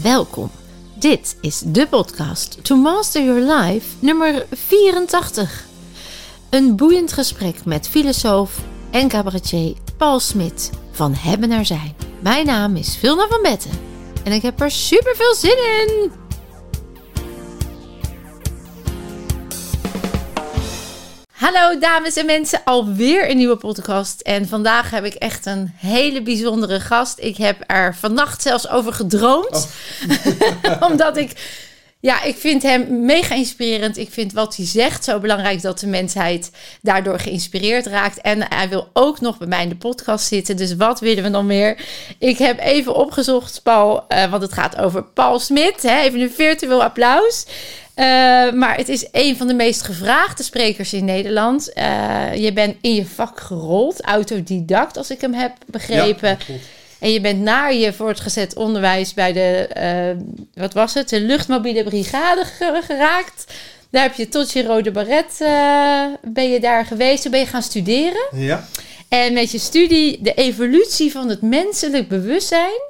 Welkom. Dit is de podcast To Master Your Life nummer 84. Een boeiend gesprek met filosoof en cabaretier Paul Smit van Hebben naar Zijn. Mijn naam is Vilna van Betten en ik heb er super veel zin in. Hallo dames en mensen, alweer een nieuwe podcast. En vandaag heb ik echt een hele bijzondere gast. Ik heb er vannacht zelfs over gedroomd. Omdat ik, ja, ik vind hem mega inspirerend. Ik vind wat hij zegt zo belangrijk dat de mensheid daardoor geïnspireerd raakt. En hij wil ook nog bij mij in de podcast zitten. Dus wat willen we nog meer? Ik heb even opgezocht, Paul, uh, want het gaat over Paul Smit. Hè? Even een virtueel applaus. Uh, maar het is een van de meest gevraagde sprekers in Nederland. Uh, je bent in je vak gerold, autodidact, als ik hem heb begrepen. Ja, en je bent naar je voortgezet onderwijs bij de, uh, wat was het, de luchtmobiele brigade geraakt. Daar heb je tot je rode baret, ben je daar geweest. Toen ben je gaan studeren. Ja. En met je studie de evolutie van het menselijk bewustzijn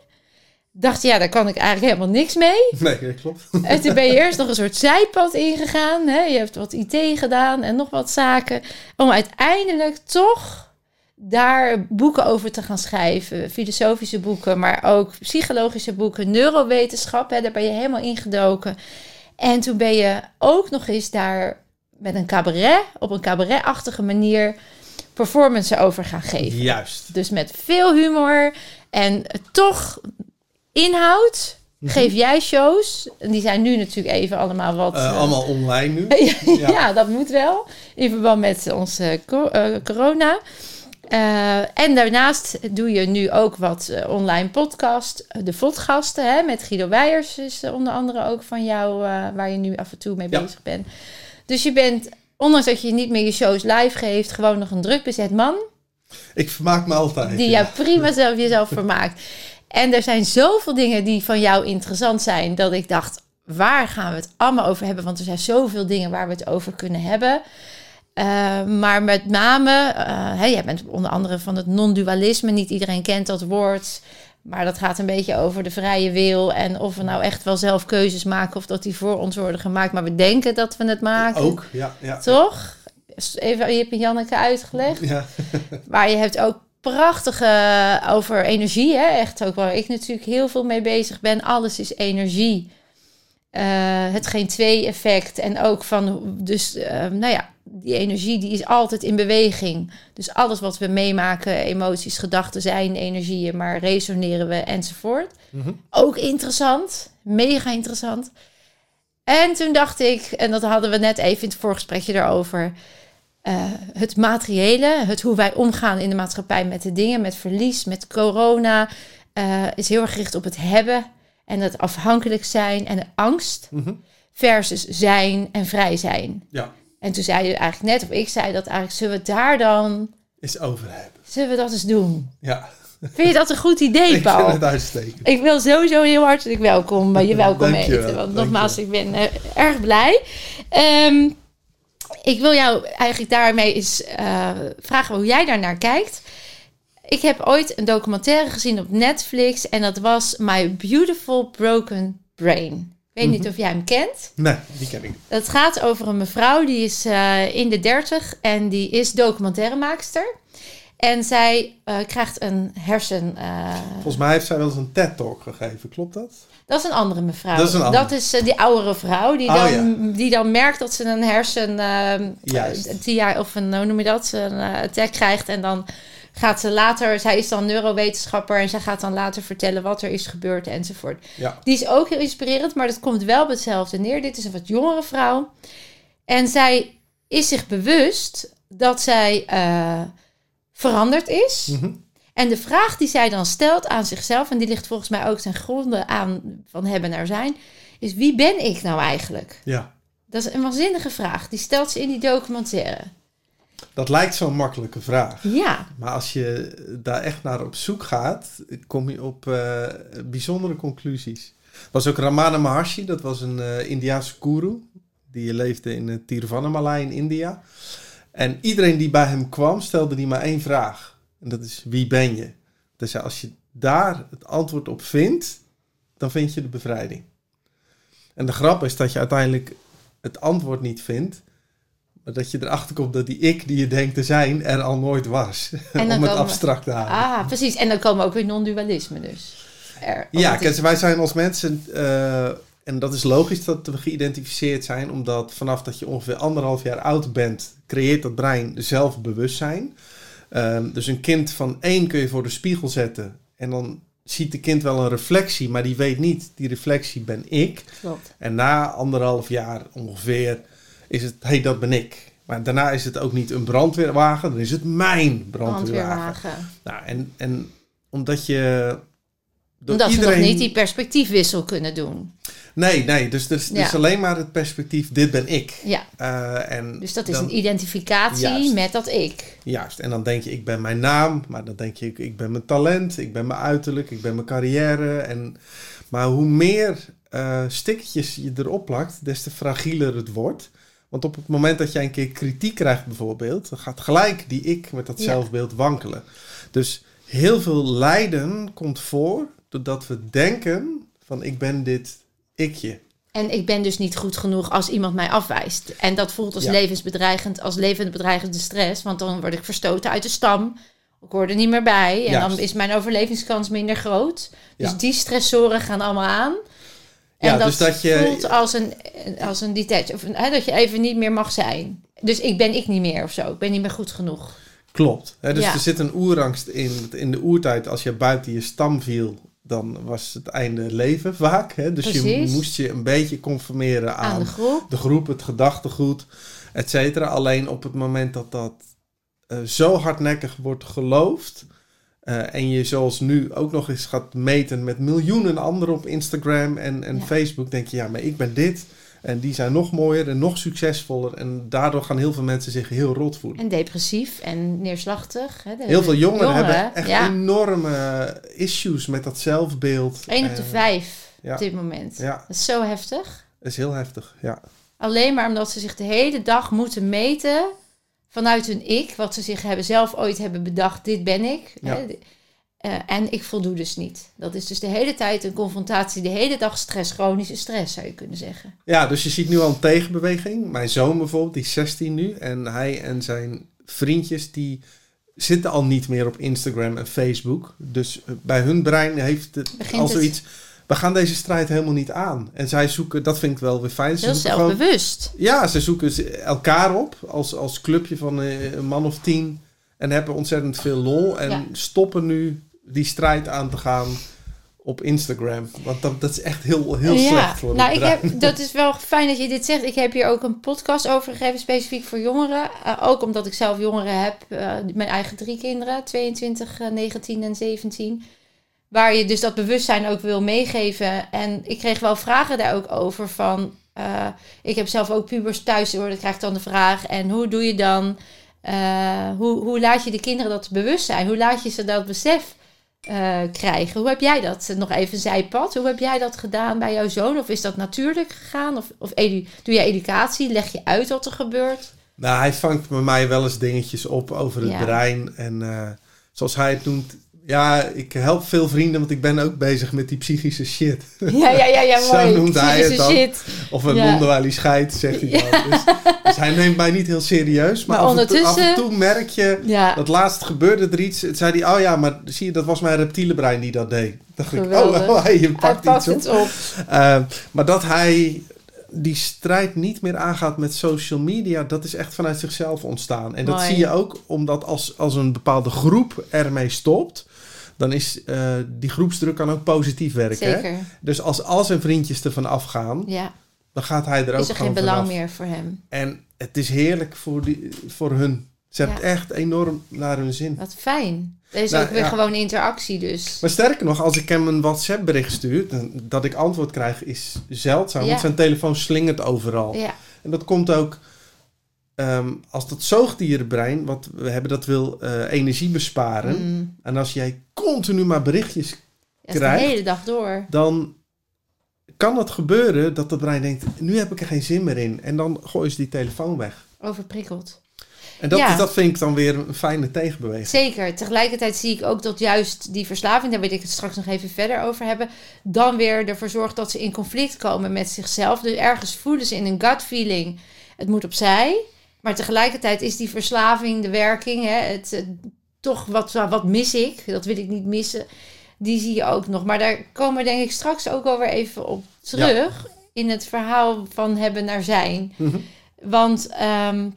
dacht, ja, daar kan ik eigenlijk helemaal niks mee. Nee, dat klopt. En toen ben je eerst nog een soort zijpad ingegaan. Hè? Je hebt wat IT gedaan en nog wat zaken. Om uiteindelijk toch daar boeken over te gaan schrijven. Filosofische boeken, maar ook psychologische boeken. Neurowetenschap, hè? daar ben je helemaal ingedoken. En toen ben je ook nog eens daar met een cabaret, op een cabaretachtige manier, performance over gaan geven. Juist. Dus met veel humor en toch inhoud geef jij shows. En die zijn nu natuurlijk even allemaal wat... Uh, allemaal online nu. ja, ja, dat moet wel. In verband met onze uh, corona. Uh, en daarnaast doe je nu ook wat online podcast. De Vodgasten hè, met Guido Weijers is onder andere ook van jou... waar je nu af en toe mee ja. bezig bent. Dus je bent, ondanks dat je niet meer je shows live geeft... gewoon nog een druk bezet man. Ik vermaak me altijd. Die ja. jou prima zelf jezelf vermaakt. En er zijn zoveel dingen die van jou interessant zijn, dat ik dacht, waar gaan we het allemaal over hebben? Want er zijn zoveel dingen waar we het over kunnen hebben. Uh, maar met name, uh, hey, jij bent onder andere van het non-dualisme. Niet iedereen kent dat woord. Maar dat gaat een beetje over de vrije wil. En of we nou echt wel zelf keuzes maken of dat die voor ons worden gemaakt. Maar we denken dat we het maken. Ook, ja. ja Toch? Even, je hebt Janneke uitgelegd. Ja. maar je hebt ook prachtige over energie. Hè? Echt ook waar ik natuurlijk heel veel mee bezig ben. Alles is energie. Uh, het geen twee effect. En ook van, dus uh, nou ja, die energie die is altijd in beweging. Dus alles wat we meemaken, emoties, gedachten zijn energieën, maar resoneren we enzovoort. Mm -hmm. Ook interessant, mega interessant. En toen dacht ik, en dat hadden we net even in het voorgesprekje erover. Uh, het materiële, het hoe wij omgaan in de maatschappij met de dingen, met verlies, met corona, uh, is heel erg gericht op het hebben en het afhankelijk zijn en de angst mm -hmm. versus zijn en vrij zijn. Ja. En toen zei je eigenlijk net, of ik zei dat eigenlijk, zullen we daar dan eens over hebben? Zullen we dat eens doen? Ja. Vind je dat een goed idee, Paul? Ik vind het uitstekend. Ik wil sowieso heel hartelijk welkom bij je welkom eten. Want nogmaals, ik ben uh, erg blij. Um, ik wil jou eigenlijk daarmee eens uh, vragen hoe jij daar naar kijkt. Ik heb ooit een documentaire gezien op Netflix en dat was My Beautiful Broken Brain. Ik weet mm -hmm. niet of jij hem kent. Nee, die ken ik. Het gaat over een mevrouw die is uh, in de dertig en die is documentairemaakster. En zij uh, krijgt een hersen. Volgens mij heeft zij wel eens een TED-talk gegeven, klopt dat? Dat is een andere mevrouw. Dat is, een andere. Dat is uh, die oudere vrouw die, Oh, dan, ja. die dan merkt dat ze een hersen. Uh, tien jaar of een, hoe noem je dat? Een uh, attack krijgt. En dan gaat ze later. Zij is dan neurowetenschapper. En zij gaat dan later vertellen wat er is gebeurd enzovoort. Ja. Die is ook heel inspirerend, maar dat komt wel op hetzelfde neer. Dit is een wat jongere vrouw. En zij is zich bewust dat zij uh, veranderd is. Mhm. En de vraag die zij dan stelt aan zichzelf, en die ligt volgens mij ook ten gronde aan van hebben naar zijn, is wie ben ik nou eigenlijk? Ja. Dat is een waanzinnige vraag. Die stelt ze in die documentaire. Dat lijkt zo'n makkelijke vraag. Ja. Maar als je daar echt naar op zoek gaat, kom je op uh, bijzondere conclusies. was ook Ramana Maharshi, dat was een uh, Indiaanse guru. Die leefde in het Tiruvannamalai in India. En iedereen die bij hem kwam, stelde die maar één vraag. En dat is, wie ben je? Dus als je daar het antwoord op vindt, dan vind je de bevrijding. En de grap is dat je uiteindelijk het antwoord niet vindt, maar dat je erachter komt dat die ik die je denkt te zijn er al nooit was. Om het abstract te houden. Ah, precies. En dan komen we ook weer non-dualisme dus. Er, Ja, kijk, wij zijn als mensen, eh, en dat is logisch dat we geïdentificeerd zijn, omdat vanaf dat je ongeveer anderhalf jaar oud bent, creëert dat brein zelfbewustzijn. Ehm, dus een kind van één kun je voor de spiegel zetten en dan ziet de kind wel een reflectie, maar die weet niet, die reflectie ben ik. Klopt. En na anderhalf jaar ongeveer is het, hé, hey, dat ben ik. Maar daarna is het ook niet een brandweerwagen, dan is het mijn brandweerwagen. Brandweerwagen. Nou, en, en omdat je... door Omdat we iedereen- nog niet die perspectiefwissel kunnen doen. Nee, nee, dus er is, is Ja. alleen maar het perspectief, dit ben ik. Ja, Eh, en dus dat is dan- een identificatie Juist. met dat ik. Juist, en dan denk je, ik ben mijn naam, maar dan denk je, ik, ik ben mijn talent, ik ben mijn uiterlijk, ik ben mijn carrière. En, maar hoe meer eh stickertjes je erop plakt, des te fragieler het wordt. Want op het moment dat jij een keer kritiek krijgt bijvoorbeeld, dan gaat gelijk die ik met dat Ja. zelfbeeld wankelen. Dus heel veel lijden komt voor doordat we denken van ik ben dit ikje. En ik ben dus niet goed genoeg als iemand mij afwijst. En dat voelt als Ja. levensbedreigend, als levensbedreigende stress. Want dan word ik verstoten uit de stam. Ik hoor er niet meer bij. En Juist. dan is mijn overlevingskans minder groot. Dus Ja. die stressoren gaan allemaal aan. En Ja, dat, dus dat je- voelt als een, als een detach. Of hè, dat je even niet meer mag zijn. Dus ik ben ik niet meer of zo. Ik ben niet meer goed genoeg. Klopt. Hè, dus Ja. er zit een oerangst in. In de oertijd, als je buiten je stam viel, dan was het einde leven vaak. Hè? Dus je moest je een beetje conformeren aan, Aan de groep. de groep, het gedachtegoed, et cetera. Alleen op het moment dat dat eh, zo hardnekkig wordt geloofd... eh, en je zoals nu ook nog eens gaat meten met miljoenen anderen op Instagram en, en Ja. Facebook... denk je, ja, maar ik ben dit... En die zijn nog mooier en nog succesvoller. En daardoor gaan heel veel mensen zich heel rot voelen. En depressief en neerslachtig. Hè, Heel veel jongeren, jongeren, hebben echt ja. enorme issues met dat zelfbeeld. 1 op de En, 5 ja. op dit moment. Ja, Dat is zo heftig. dat is heel heftig. Ja. Alleen maar omdat ze zich de hele dag moeten meten vanuit hun ik, wat ze zich hebben, zelf ooit hebben bedacht, dit ben ik. Hè, eh, en ik voldoe dus niet. Dat is dus de hele tijd een confrontatie, de hele dag stress, chronische stress zou je kunnen zeggen. ja, dus je ziet nu al een tegenbeweging. Mijn zoon bijvoorbeeld, die is 16 nu. En hij en zijn vriendjes, die zitten al niet meer op Instagram en Facebook. Dus eh, bij hun brein heeft het Begint al het- zoiets... We gaan deze strijd helemaal niet aan. En zij zoeken, dat vind ik wel weer fijn. Ze Heel zoeken gewoon- zelfbewust. Ja, ze zoeken elkaar op als, als clubje van eh, een man of tien. En hebben ontzettend veel lol. En Ja. stoppen nu die strijd aan te gaan op Instagram. Want dat, dat is echt heel, heel ja, slecht voor nou, ik heb, dat is wel fijn dat je dit zegt. Ik heb hier ook een podcast over gegeven, specifiek voor jongeren. Eh, ook omdat ik zelf jongeren heb, eh, mijn eigen drie kinderen, 22, eh, 19 en 17. Waar je dus dat bewustzijn ook wil meegeven. En ik kreeg wel vragen daar ook over van... eh, ik heb zelf ook pubers thuis, hoor, dan krijg ik dan de vraag... en hoe doe je dan... eh, hoe, hoe laat je de kinderen dat bewustzijn? Hoe laat je ze dat besef eh, krijgen? Hoe heb jij dat? Nog even zijpad. Hoe heb jij dat gedaan bij jouw zoon? Of is dat natuurlijk gegaan? Of, of doe jij educatie? Leg je uit wat er gebeurt? Nou, hij vangt bij mij wel eens dingetjes op over het Ja. brein. En eh, zoals hij het noemt... Ja, ik help veel vrienden, want ik ben ook bezig met die psychische shit. Ja, ja, ja, ja Zo mooi. noemt hij het dan. shit. Of een Ja. monden waar hij scheidt, zegt hij dan. Dus, dus hij neemt mij niet heel serieus. Maar, Maar af, en toe, af en ondertussen- toe merk je... Ja, Dat laatst gebeurde er iets. Het zei hij, oh ja, maar zie je, dat was mijn reptiele brein die dat deed. Dacht ik, Geweldig. oh, oh, je hij pakt, pakt iets op. het op. Eh, maar dat hij die strijd niet meer aangaat met social media, dat is echt vanuit zichzelf ontstaan. En dat zie je ook omdat als, als een bepaalde groep ermee stopt, dan is eh, die groepsdruk kan ook positief werken. Hè? Dus als al zijn vriendjes ervan afgaan, Ja, dan gaat hij er ook is er geen belang vanaf. meer voor hem. En het is heerlijk voor, die, voor hun. Ze hebben Ja. echt enorm naar hun zin. Wat fijn. Er is Nou, ook weer ja. gewoon interactie dus. Maar sterker nog, als ik hem een WhatsApp bericht stuur, dan- dat ik antwoord krijg, is zeldzaam. Want zijn telefoon slingert overal. Ja, En dat komt ook ehm, als dat zoogdierenbrein, wat we hebben, dat wil eh, energie besparen. mm, En als jij continu maar berichtjes, is de Krijgt. hele dag door. dan kan het gebeuren dat het brein denkt, nu heb ik er geen zin meer in. En dan gooien ze die telefoon weg. Overprikkeld. En dat, Ja. dat vind ik dan weer een fijne tegenbeweging. Zeker. Tegelijkertijd zie ik ook dat juist die verslaving, daar wil ik het straks nog even verder over hebben, dan weer ervoor zorgt dat ze in conflict komen met zichzelf. Dus ergens voelen ze in een gut feeling, het moet opzij. Maar tegelijkertijd is die verslaving, de werking, hè, het, het- toch wat, wat mis ik, dat wil ik niet missen, die zie je ook nog. Maar daar komen we denk ik straks ook alweer even op terug in het verhaal van hebben naar zijn. Mhm. Want ehm,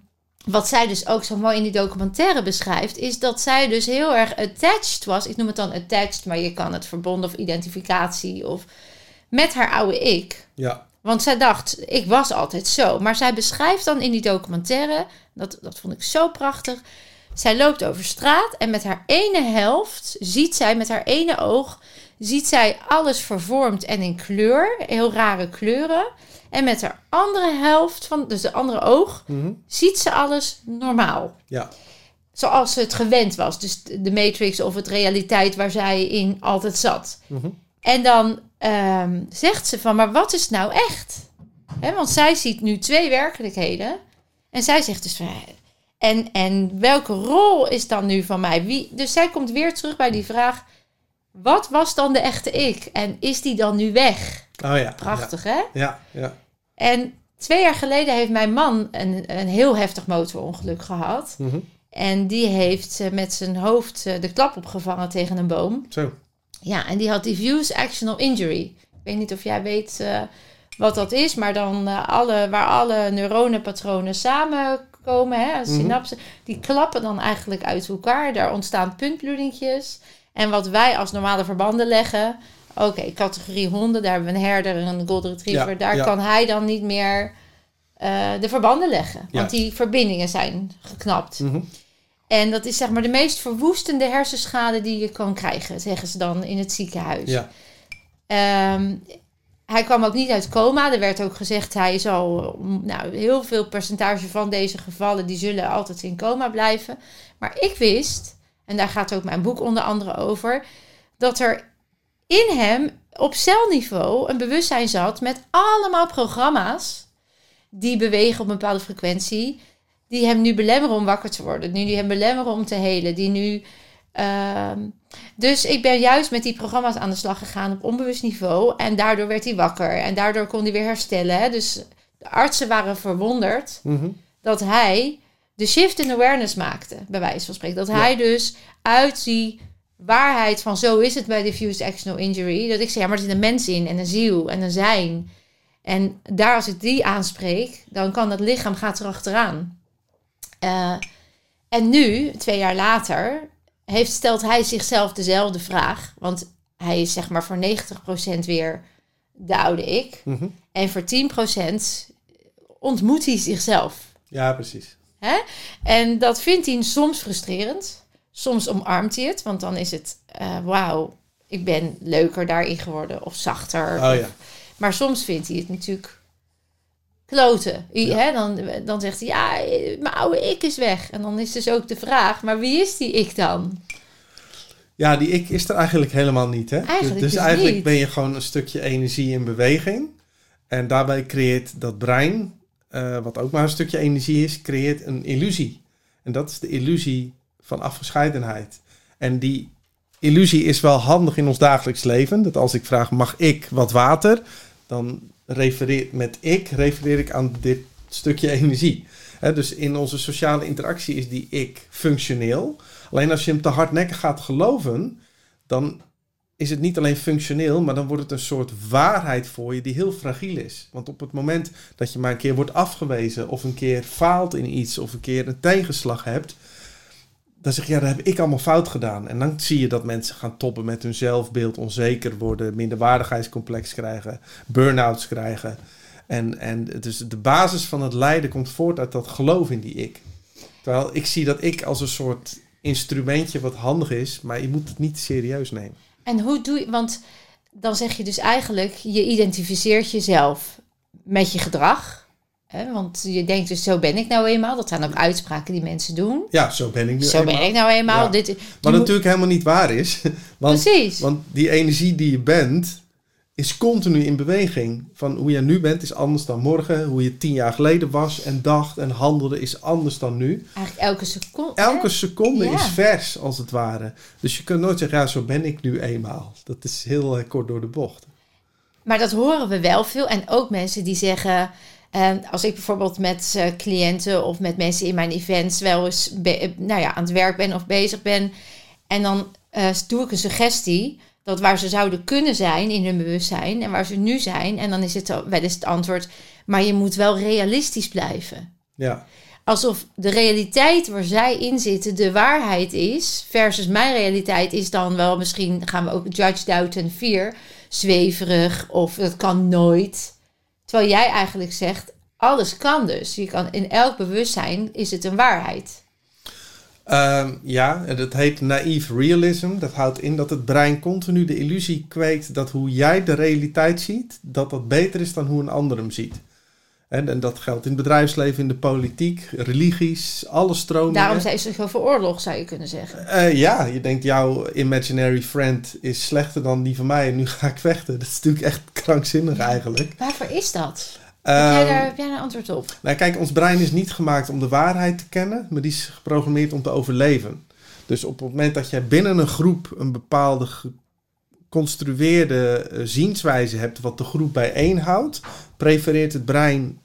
wat zij dus ook zo mooi in die documentaire beschrijft, is dat zij dus heel erg attached was. Ik noem het dan attached, maar je kan het verbonden of identificatie of met haar oude ik. Ja, Want zij dacht, ik was altijd zo. Maar zij beschrijft dan in die documentaire, dat, dat vond ik zo prachtig. Zij loopt over straat en met haar ene helft ziet zij, met haar ene oog, ziet zij alles vervormd en in kleur, heel rare kleuren. En met haar andere helft, van, dus de andere oog, Mhm. ziet ze alles normaal. ja, Zoals ze het gewend was. Dus de Matrix of het realiteit waar zij in altijd zat. Mhm. En dan ehm, zegt ze van, maar wat is nou echt? Want zij ziet nu twee werkelijkheden. En zij zegt dus van, en, en welke rol is dan nu van mij? Wie, dus zij komt weer terug bij die vraag, wat was dan de echte ik? En is die dan nu weg? oh ja. Prachtig, hè? Ja, ja, ja. En twee jaar geleden heeft mijn man een, een heel heftig motorongeluk gehad. Mhm. En die heeft eh, met zijn hoofd eh, de klap opgevangen tegen een boom. Zo. Ja, en die had diffuse actional injury. Ik weet niet of jij weet eh, wat dat is, maar dan eh, alle, waar alle neuronenpatronen samenkomen, hè, Mhm. synapsen, die klappen dan eigenlijk uit elkaar. Daar ontstaan puntbloedingjes. En wat wij als normale verbanden leggen, oké, categorie honden, daar hebben we een herder en een golden retriever, Ja, daar ja. kan hij dan niet meer eh, de verbanden leggen. Want Ja. die verbindingen zijn geknapt. Mhm. En dat is zeg maar de meest verwoestende hersenschade die je kan krijgen, zeggen ze dan in het ziekenhuis. Ja, Ehm, hij kwam ook niet uit coma. Er werd ook gezegd, hij zal, nou, heel veel percentage van deze gevallen, die zullen altijd in coma blijven. Maar ik wist, en daar gaat ook mijn boek onder andere over, dat er in hem op celniveau een bewustzijn zat met allemaal programma's die bewegen op een bepaalde frequentie, die hem nu belemmeren om wakker te worden, nu die hem belemmeren om te helen, die nu. ehm, dus ik ben juist met die programma's aan de slag gegaan op onbewust niveau. En daardoor werd hij wakker. En daardoor kon hij weer herstellen. Hè? Dus de artsen waren verwonderd Mhm. dat hij de shift in awareness maakte, bij wijze van spreken. Dat Ja. hij dus uit die waarheid van zo is het bij diffused actional injury. Dat ik zei, ja, maar er zit een mens in en een ziel en een zijn. En daar als ik die aanspreek, dan kan dat lichaam gaat erachteraan. Eh en nu, twee jaar later, heeft, stelt hij zichzelf dezelfde vraag. Want hij is zeg maar voor 90% weer de oude ik. Mhm. En voor 10% ontmoet hij zichzelf. ja, precies. Hè? En dat vindt hij soms frustrerend. Soms omarmt hij het, want dan is het, eh, wauw, ik ben leuker daarin geworden of zachter. Oh ja. Maar soms vindt hij het natuurlijk kloten. I- Ja. Hè? Dan, dan zegt hij, ja, mijn oude ik is weg. En dan is dus ook de vraag, maar wie is die ik dan? Ja, die ik is er eigenlijk helemaal niet, hè? Eigenlijk dus dus eigenlijk niet. ben je gewoon een stukje energie in beweging. En daarbij creëert dat brein, eh, wat ook maar een stukje energie is, creëert een illusie. En dat is de illusie van afgescheidenheid. En die illusie is wel handig in ons dagelijks leven. Dat als ik vraag, mag ik wat water? Dan refereer met ik, refereer ik aan dit stukje energie. Dus in onze sociale interactie is die ik functioneel. Alleen als je hem te hardnekkig gaat geloven, dan is het niet alleen functioneel, maar dan wordt het een soort waarheid voor je die heel fragiel is. Want op het moment dat je maar een keer wordt afgewezen, of een keer faalt in iets, of een keer een tegenslag hebt, dan zeg je, ja, dat heb ik allemaal fout gedaan. En dan zie je dat mensen gaan toppen met hun zelfbeeld, onzeker worden, minderwaardigheidscomplex krijgen, burn-outs krijgen. En, en dus de basis van het lijden komt voort uit dat geloof in die ik. Terwijl ik zie dat ik als een soort instrumentje wat handig is, maar je moet het niet serieus nemen. En hoe doe je, want dan zeg je dus eigenlijk, je identificeert jezelf met je gedrag. Want je denkt dus, zo ben ik nou eenmaal. Dat zijn ook uitspraken die mensen doen. Ja, zo ben ik nu Zo ben eenmaal. ik nou eenmaal. Ja. Dit, Wat moet- natuurlijk helemaal niet waar is. Want, Precies. want die energie die je bent, is continu in beweging. Van hoe je nu bent is anders dan morgen. Hoe je tien jaar geleden was en dacht en handelde is anders dan nu. Eigenlijk elke seconde. Elke hè? seconde Ja. is vers, als het ware. Dus je kunt nooit zeggen, ja, zo ben ik nu eenmaal. Dat is heel eh, kort door de bocht. Maar dat horen we wel veel. En ook mensen die zeggen. Eh, als ik bijvoorbeeld met eh, cliënten of met mensen in mijn events wel eens eh, nou ja, aan het werk ben of bezig ben. En dan eh, doe ik een suggestie dat waar ze zouden kunnen zijn in hun bewustzijn en waar ze nu zijn. En dan is het wel eens het antwoord. Maar je moet wel realistisch blijven. Ja, Alsof de realiteit waar zij in zitten de waarheid is. Versus mijn realiteit is dan wel misschien gaan we ook judge, doubt en fear. Zweverig of dat kan nooit. Terwijl jij eigenlijk zegt, alles kan dus. Je kan, in elk bewustzijn is het een waarheid. Ehm, ja, dat heet naïef realism. Dat houdt in dat het brein continu de illusie kweekt dat hoe jij de realiteit ziet, dat dat beter is dan hoe een ander hem ziet. En, en dat geldt in het bedrijfsleven, in de politiek, religies, alle stromingen. Daarom zijn ze over oorlog, zou je kunnen zeggen. Eh, ja, je denkt jouw imaginary friend is slechter dan die van mij en nu ga ik vechten. Dat is natuurlijk echt krankzinnig eigenlijk. Waarvoor is dat? Heb jij, daar, heb jij daar een antwoord op? nou, kijk, ons brein is niet gemaakt om de waarheid te kennen, maar die is geprogrammeerd om te overleven. Dus op het moment dat jij binnen een groep een bepaalde geconstrueerde eh, zienswijze hebt, wat de groep bijeenhoudt, prefereert het brein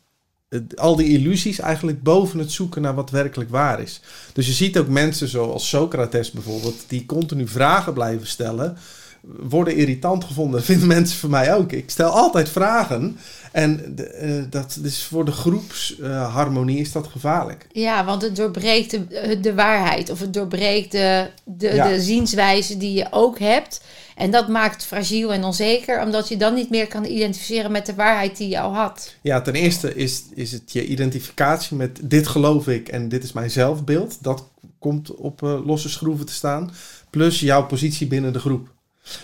al die illusies eigenlijk boven het zoeken naar wat werkelijk waar is. Dus je ziet ook mensen zoals Socrates bijvoorbeeld, die continu vragen blijven stellen, worden irritant gevonden. Dat vinden mensen van mij ook. Ik stel altijd vragen. En eh, dat is voor de groepsharmonie is dat gevaarlijk. Ja, want het doorbreekt de, de waarheid. Of het doorbreekt de, de, Ja. de zienswijze die je ook hebt. En dat maakt fragiel en onzeker. Omdat je dan niet meer kan identificeren met de waarheid die je al had. Ja, ten eerste is, is het je identificatie met dit geloof ik en dit is mijn zelfbeeld. Dat komt op eh, losse schroeven te staan. Plus jouw positie binnen de groep.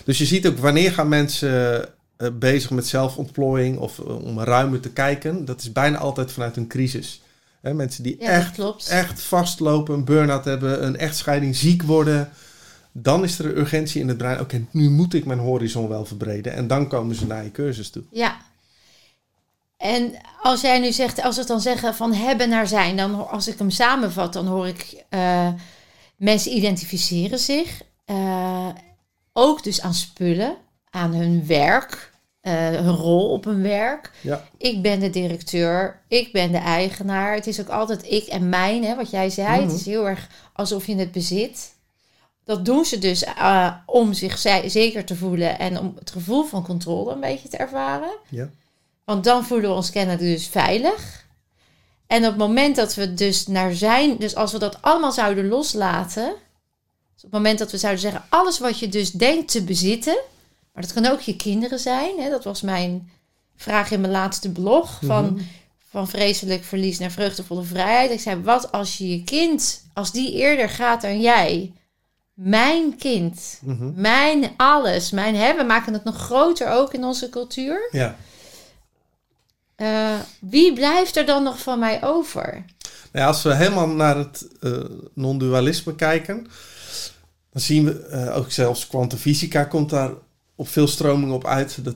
Dus je ziet ook wanneer gaan mensen eh, bezig met zelfontplooiing of eh, om ruimer te kijken. Dat is bijna altijd vanuit een crisis. Hè, mensen die Ja, echt echt vastlopen, een burn-out hebben, een echtscheiding, ziek worden. Dan is er een urgentie in het brein. Oké, nu moet ik mijn horizon wel verbreden. En dan komen ze naar je cursus toe. Ja. En als jij nu zegt, als we het dan zeggen van hebben naar zijn, dan als ik hem samenvat, dan hoor ik eh, mensen identificeren zich. eh, ook dus aan spullen, aan hun werk, eh, hun rol op hun werk. Ja, Ik ben de directeur, ik ben de eigenaar. Het is ook altijd ik en mijn, hè, wat jij zei. Mhm. Het is heel erg alsof je het bezit. Dat doen ze dus eh, om zich ze- zeker te voelen en om het gevoel van controle een beetje te ervaren. ja. Want dan voelen we ons kennelijk dus veilig. En op het moment dat we dus naar zijn, dus als we dat allemaal zouden loslaten, dus op het moment dat we zouden zeggen, alles wat je dus denkt te bezitten, maar dat kan ook je kinderen zijn, hè, dat was mijn vraag in mijn laatste blog, van, Mhm. van vreselijk verlies naar vreugdevolle vrijheid. Ik zei, wat als je je kind, als die eerder gaat dan jij, mijn kind, Mhm. mijn alles, mijn hebben, we maken het nog groter ook in onze cultuur. ja. Eh, wie blijft er dan nog van mij over? Nou ja, als we helemaal naar het eh, non-dualisme kijken, dan zien we eh, ook zelfs kwantumfysica komt daar op veel stromingen op uit. Dat,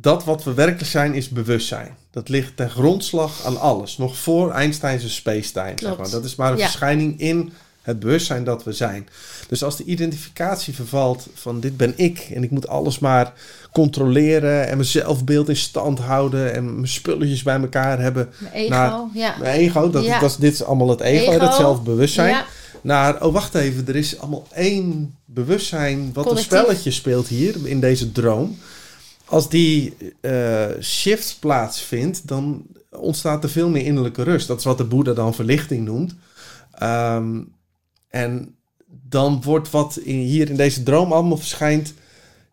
dat wat we werkelijk zijn is bewustzijn. Dat ligt ten grondslag aan alles. Nog voor Einstein's space-time. Zeg maar. Dat is maar een Ja. verschijning in het bewustzijn dat we zijn. Dus als de identificatie vervalt van dit ben ik en ik moet alles maar controleren en mijn zelfbeeld in stand houden en mijn spulletjes bij elkaar hebben. Mijn ego, ja. Mijn ego, dat, Ja. dat is, dit is allemaal het ego, Ego. dat zelfbewustzijn. Ja, Naar, oh wacht even, er is allemaal één bewustzijn wat Collectief. een spelletje speelt hier in deze droom. Als die eh, shift plaatsvindt, dan ontstaat er veel meer innerlijke rust. Dat is wat de Boeddha dan verlichting noemt. Ehm, en dan wordt wat in, hier in deze droom allemaal verschijnt.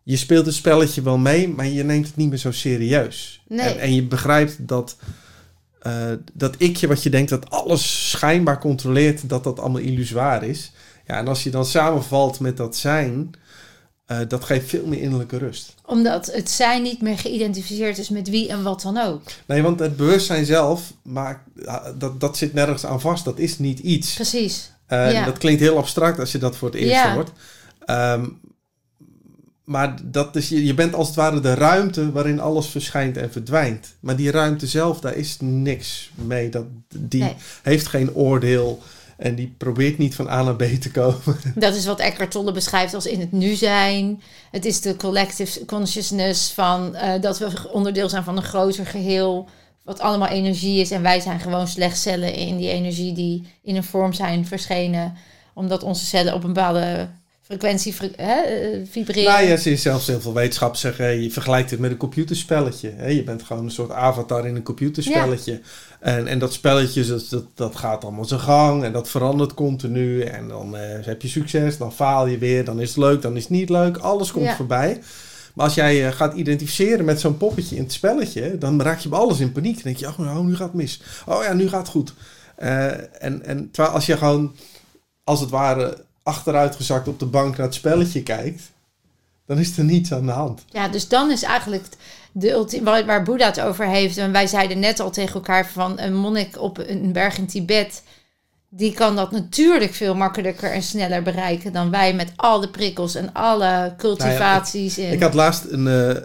Je speelt het spelletje wel mee, maar je neemt het niet meer zo serieus. Nee. En, en je begrijpt dat, eh, dat ikje wat je denkt dat alles schijnbaar controleert, dat dat allemaal illusoir is. Ja, en als je dan samenvalt met dat zijn, eh, dat geeft veel meer innerlijke rust. omdat het zijn niet meer geïdentificeerd is met wie en wat dan ook. Nee, want het bewustzijn zelf, maakt, dat, dat zit nergens aan vast. Dat is niet iets. Precies. Ja. Dat klinkt heel abstract als je dat voor het eerst Ja. hoort. Ehm, maar dat is, je, je bent als het ware de ruimte waarin alles verschijnt en verdwijnt. Maar die ruimte zelf, daar is niks mee. Dat, die Nee. heeft geen oordeel en die probeert niet van A naar B te komen. Dat is wat Eckhart Tolle beschrijft als in het nu zijn. Het is de collective consciousness van eh, dat we onderdeel zijn van een groter geheel. Wat allemaal energie is. En wij zijn gewoon slechts cellen in die energie die in een vorm zijn verschenen. Omdat onze cellen op een bepaalde frequentie fre- hè, eh, vibreren. Nou ja, ze is zelfs heel veel wetenschap zeggen, je vergelijkt het met een computerspelletje. Hè? Je bent gewoon een soort avatar in een computerspelletje. En, en dat spelletje, dat, dat, dat gaat allemaal zijn gang en dat verandert continu. En dan eh, heb je succes, dan faal je weer, dan is het leuk, dan is het niet leuk. Alles komt Ja. voorbij. Maar als jij eh, gaat identificeren met zo'n poppetje in het spelletje, dan raak je bij alles in paniek. Dan denk je, oh, nou, nu gaat het mis. Oh ja, nu gaat het goed. Eh, en, en terwijl als je gewoon, als het ware, achteruitgezakt op de bank naar het spelletje kijkt, dan is er niets aan de hand. Ja, dus dan is eigenlijk de waar, waar Boeddha het over heeft. En wij zeiden net al tegen elkaar van een monnik op een berg in Tibet. Die kan dat natuurlijk veel makkelijker en sneller bereiken dan wij met al de prikkels en alle cultivaties. en, Ik had laatst een, eh,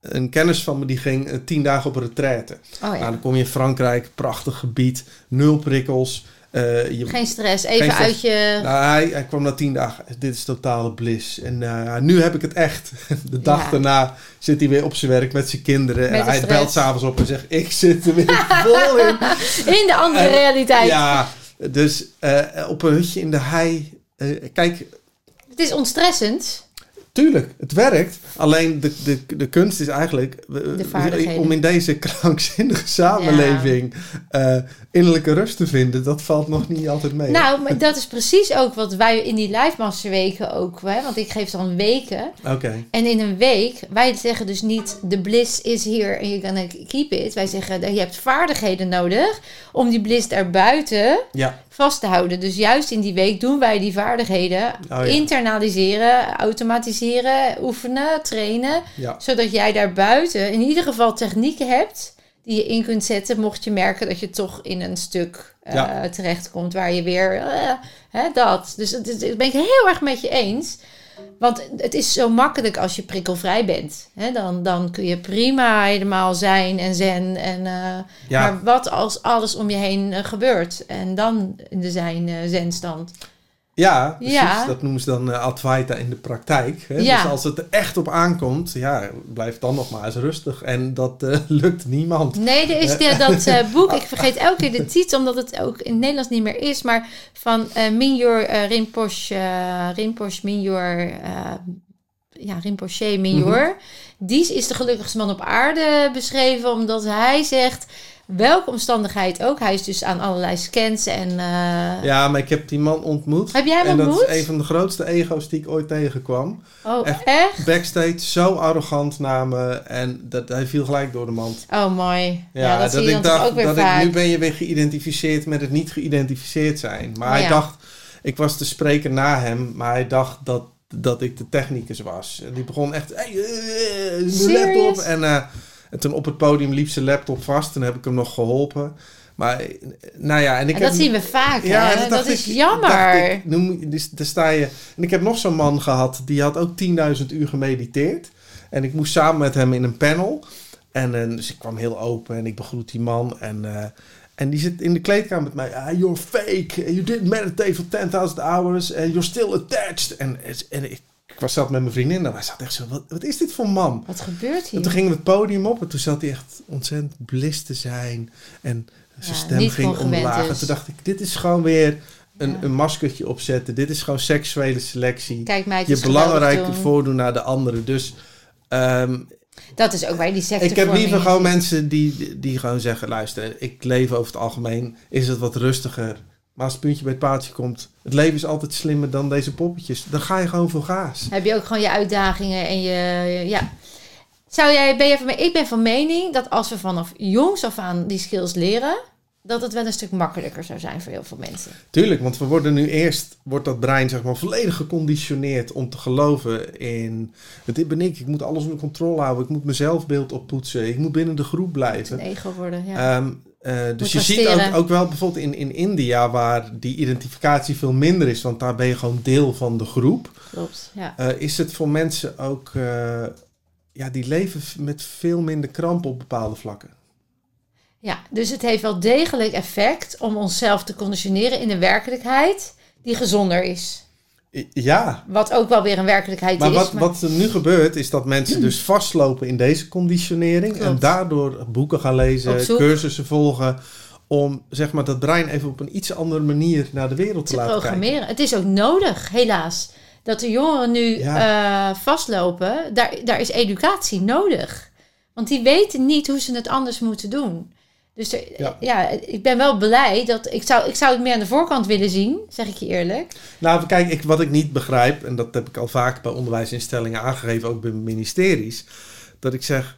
een kennis van me die ging eh, tien dagen op een retraite. oh ja. Nou, dan kom je in Frankrijk, prachtig gebied, nul prikkels. Eh, je, Geen stress, even Geen stress. uit je. nou, hij, hij kwam na tien dagen. Dit is totale bliss. En nu heb ik het echt. De dag Ja. daarna zit hij weer op zijn werk met zijn kinderen. Met en hij stress. belt s'avonds op en zegt: Ik zit er weer vol in. In de andere realiteit. Ja, dus eh, op een hutje in de hei. eh, kijk, Het is ontstressend. Tuurlijk, het werkt. Alleen de, de, de kunst is eigenlijk vaardigheden. om in deze krankzinnige samenleving eh, innerlijke rust te vinden. Dat valt nog niet altijd mee. Nou, maar dat is precies ook wat wij in die live masterweken ook, hè, want ik geef dan weken. Oké, En in een week, wij zeggen dus niet de bliss is here and you're gonna keep it. Wij zeggen dat je hebt vaardigheden nodig om die bliss daarbuiten ja. Vast te houden. Dus juist in die week doen wij die vaardigheden ja. internaliseren, automatiseren, oefenen, trainen. ja. Zodat jij daarbuiten in ieder geval technieken hebt die je in kunt zetten mocht je merken dat je toch in een stuk eh, Ja. terechtkomt waar je weer eh, hè, dat. Dus dat, dat ben ik heel erg met je eens. Want het is zo makkelijk als je prikkelvrij bent. Hè? Dan, dan kun je prima helemaal zijn en zen. En, eh, Ja. Maar wat als alles om je heen eh, gebeurt? En dan in de zijn eh, zenstand. Ja, precies. Ja. Dat noemen ze dan eh, Advaita in de praktijk. Hè? Ja. Dus als het er echt op aankomt, ja, blijf dan nog maar eens rustig. En dat eh, lukt niemand. Nee, er is de- dat eh, boek, ik vergeet elke keer de titel, omdat het ook in het Nederlands niet meer is, maar van eh Minyor eh, Rinpoche, eh, Rinpoche Minyor, eh, ja, Rinpoche Minyor. Die is de gelukkigste man op aarde beschreven, omdat hij zegt, welke omstandigheid ook, hij is dus aan allerlei scans en... eh, Ja, maar ik heb die man ontmoet. Heb jij hem en dat ontmoet? is een van de grootste ego's die ik ooit tegenkwam. oh, echt. echt? Backstage zo arrogant naar me. En dat, hij viel gelijk door de mand. Oh, mooi. Ja, dat, zie je ik dacht, ook weer dat vaak. ik, nu ben je weer geïdentificeerd met het niet geïdentificeerd zijn. Maar hij dacht, ik was de spreker na hem, maar hij dacht dat, dat ik de technicus was. En die begon echt, hey, eh, de Serious? laptop. En, eh, en toen op het podium liep zijn laptop vast. Toen heb ik hem nog geholpen. Maar, nou ja, en ik En heb... dat zien we vaak, Ja, hè? dat, is ik- jammer. ik, noem, dus, daar sta je. En ik heb nog zo'n man gehad, die had ook 10.000 uur gemediteerd. En ik moest samen met hem in een panel. En eh, dus ik kwam heel open en ik begroet die man. En, eh, en die zit in de kleedkamer met mij. Ah, you're fake. You didn't meditate for 10.000 hours. And you're still attached. En, en ik, ik was zelf met mijn vriendin. En wij zaten echt zo, wat, wat is dit voor man? Wat gebeurt En hier? toen gingen we het podium op en toen zat hij echt ontzettend bliss te zijn. En zijn Ja, stem ging omlaag. En toen dacht ik, dit is gewoon weer een, Ja. een maskertje opzetten. Dit is gewoon seksuele selectie. Kijk mij Je doen. voordoen naar de anderen. Dus ehm, Dat is ook waar die secte ik heb liever gewoon mensen die, die gewoon zeggen... luister, ik leef over het algemeen, is het wat rustiger. Maar als het puntje bij het paaltje komt... het leven is altijd slimmer dan deze poppetjes. Dan ga je gewoon voor gaas. Heb je ook gewoon je uitdagingen en je... Ja. Zou jij, ben je van, ik ben van mening dat als we vanaf jongs af aan die skills leren... dat het wel een stuk makkelijker zou zijn voor heel veel mensen. Tuurlijk, want we worden nu eerst, wordt dat brein zeg maar volledig geconditioneerd om te geloven in, dit ben ik, ik moet alles onder controle houden, ik moet mijn zelfbeeld oppoetsen, ik moet binnen de groep blijven. een ego worden, ja. Ehm, Eh, dus je ziet ook, ook wel bijvoorbeeld in, in India, waar die identificatie veel minder is, want daar ben je gewoon deel van de groep. Klopt, ja. eh, is het voor mensen ook, eh, ja, die leven met veel minder kramp op bepaalde vlakken. Ja, dus het heeft wel degelijk effect om onszelf te conditioneren in een werkelijkheid die gezonder is. Ja, Wat ook wel weer een werkelijkheid maar is. wat, wat er nu gebeurt, is dat mensen dus vastlopen in deze conditionering en daardoor boeken gaan lezen, cursussen volgen, om zeg maar dat brein even op een iets andere manier naar de wereld te, te laten kijken. programmeren. Het is ook nodig, helaas. Dat de jongeren nu eh, vastlopen, daar, daar is educatie nodig. Want die weten niet hoe ze het anders moeten doen. Dus er- Ja. ja. ik ben wel blij dat ik zou, ik zou het meer aan de voorkant willen zien, zeg ik je eerlijk. Nou, kijk, ik, wat ik niet begrijp, en dat heb ik al vaak bij onderwijsinstellingen aangegeven, ook bij ministeries, dat ik zeg,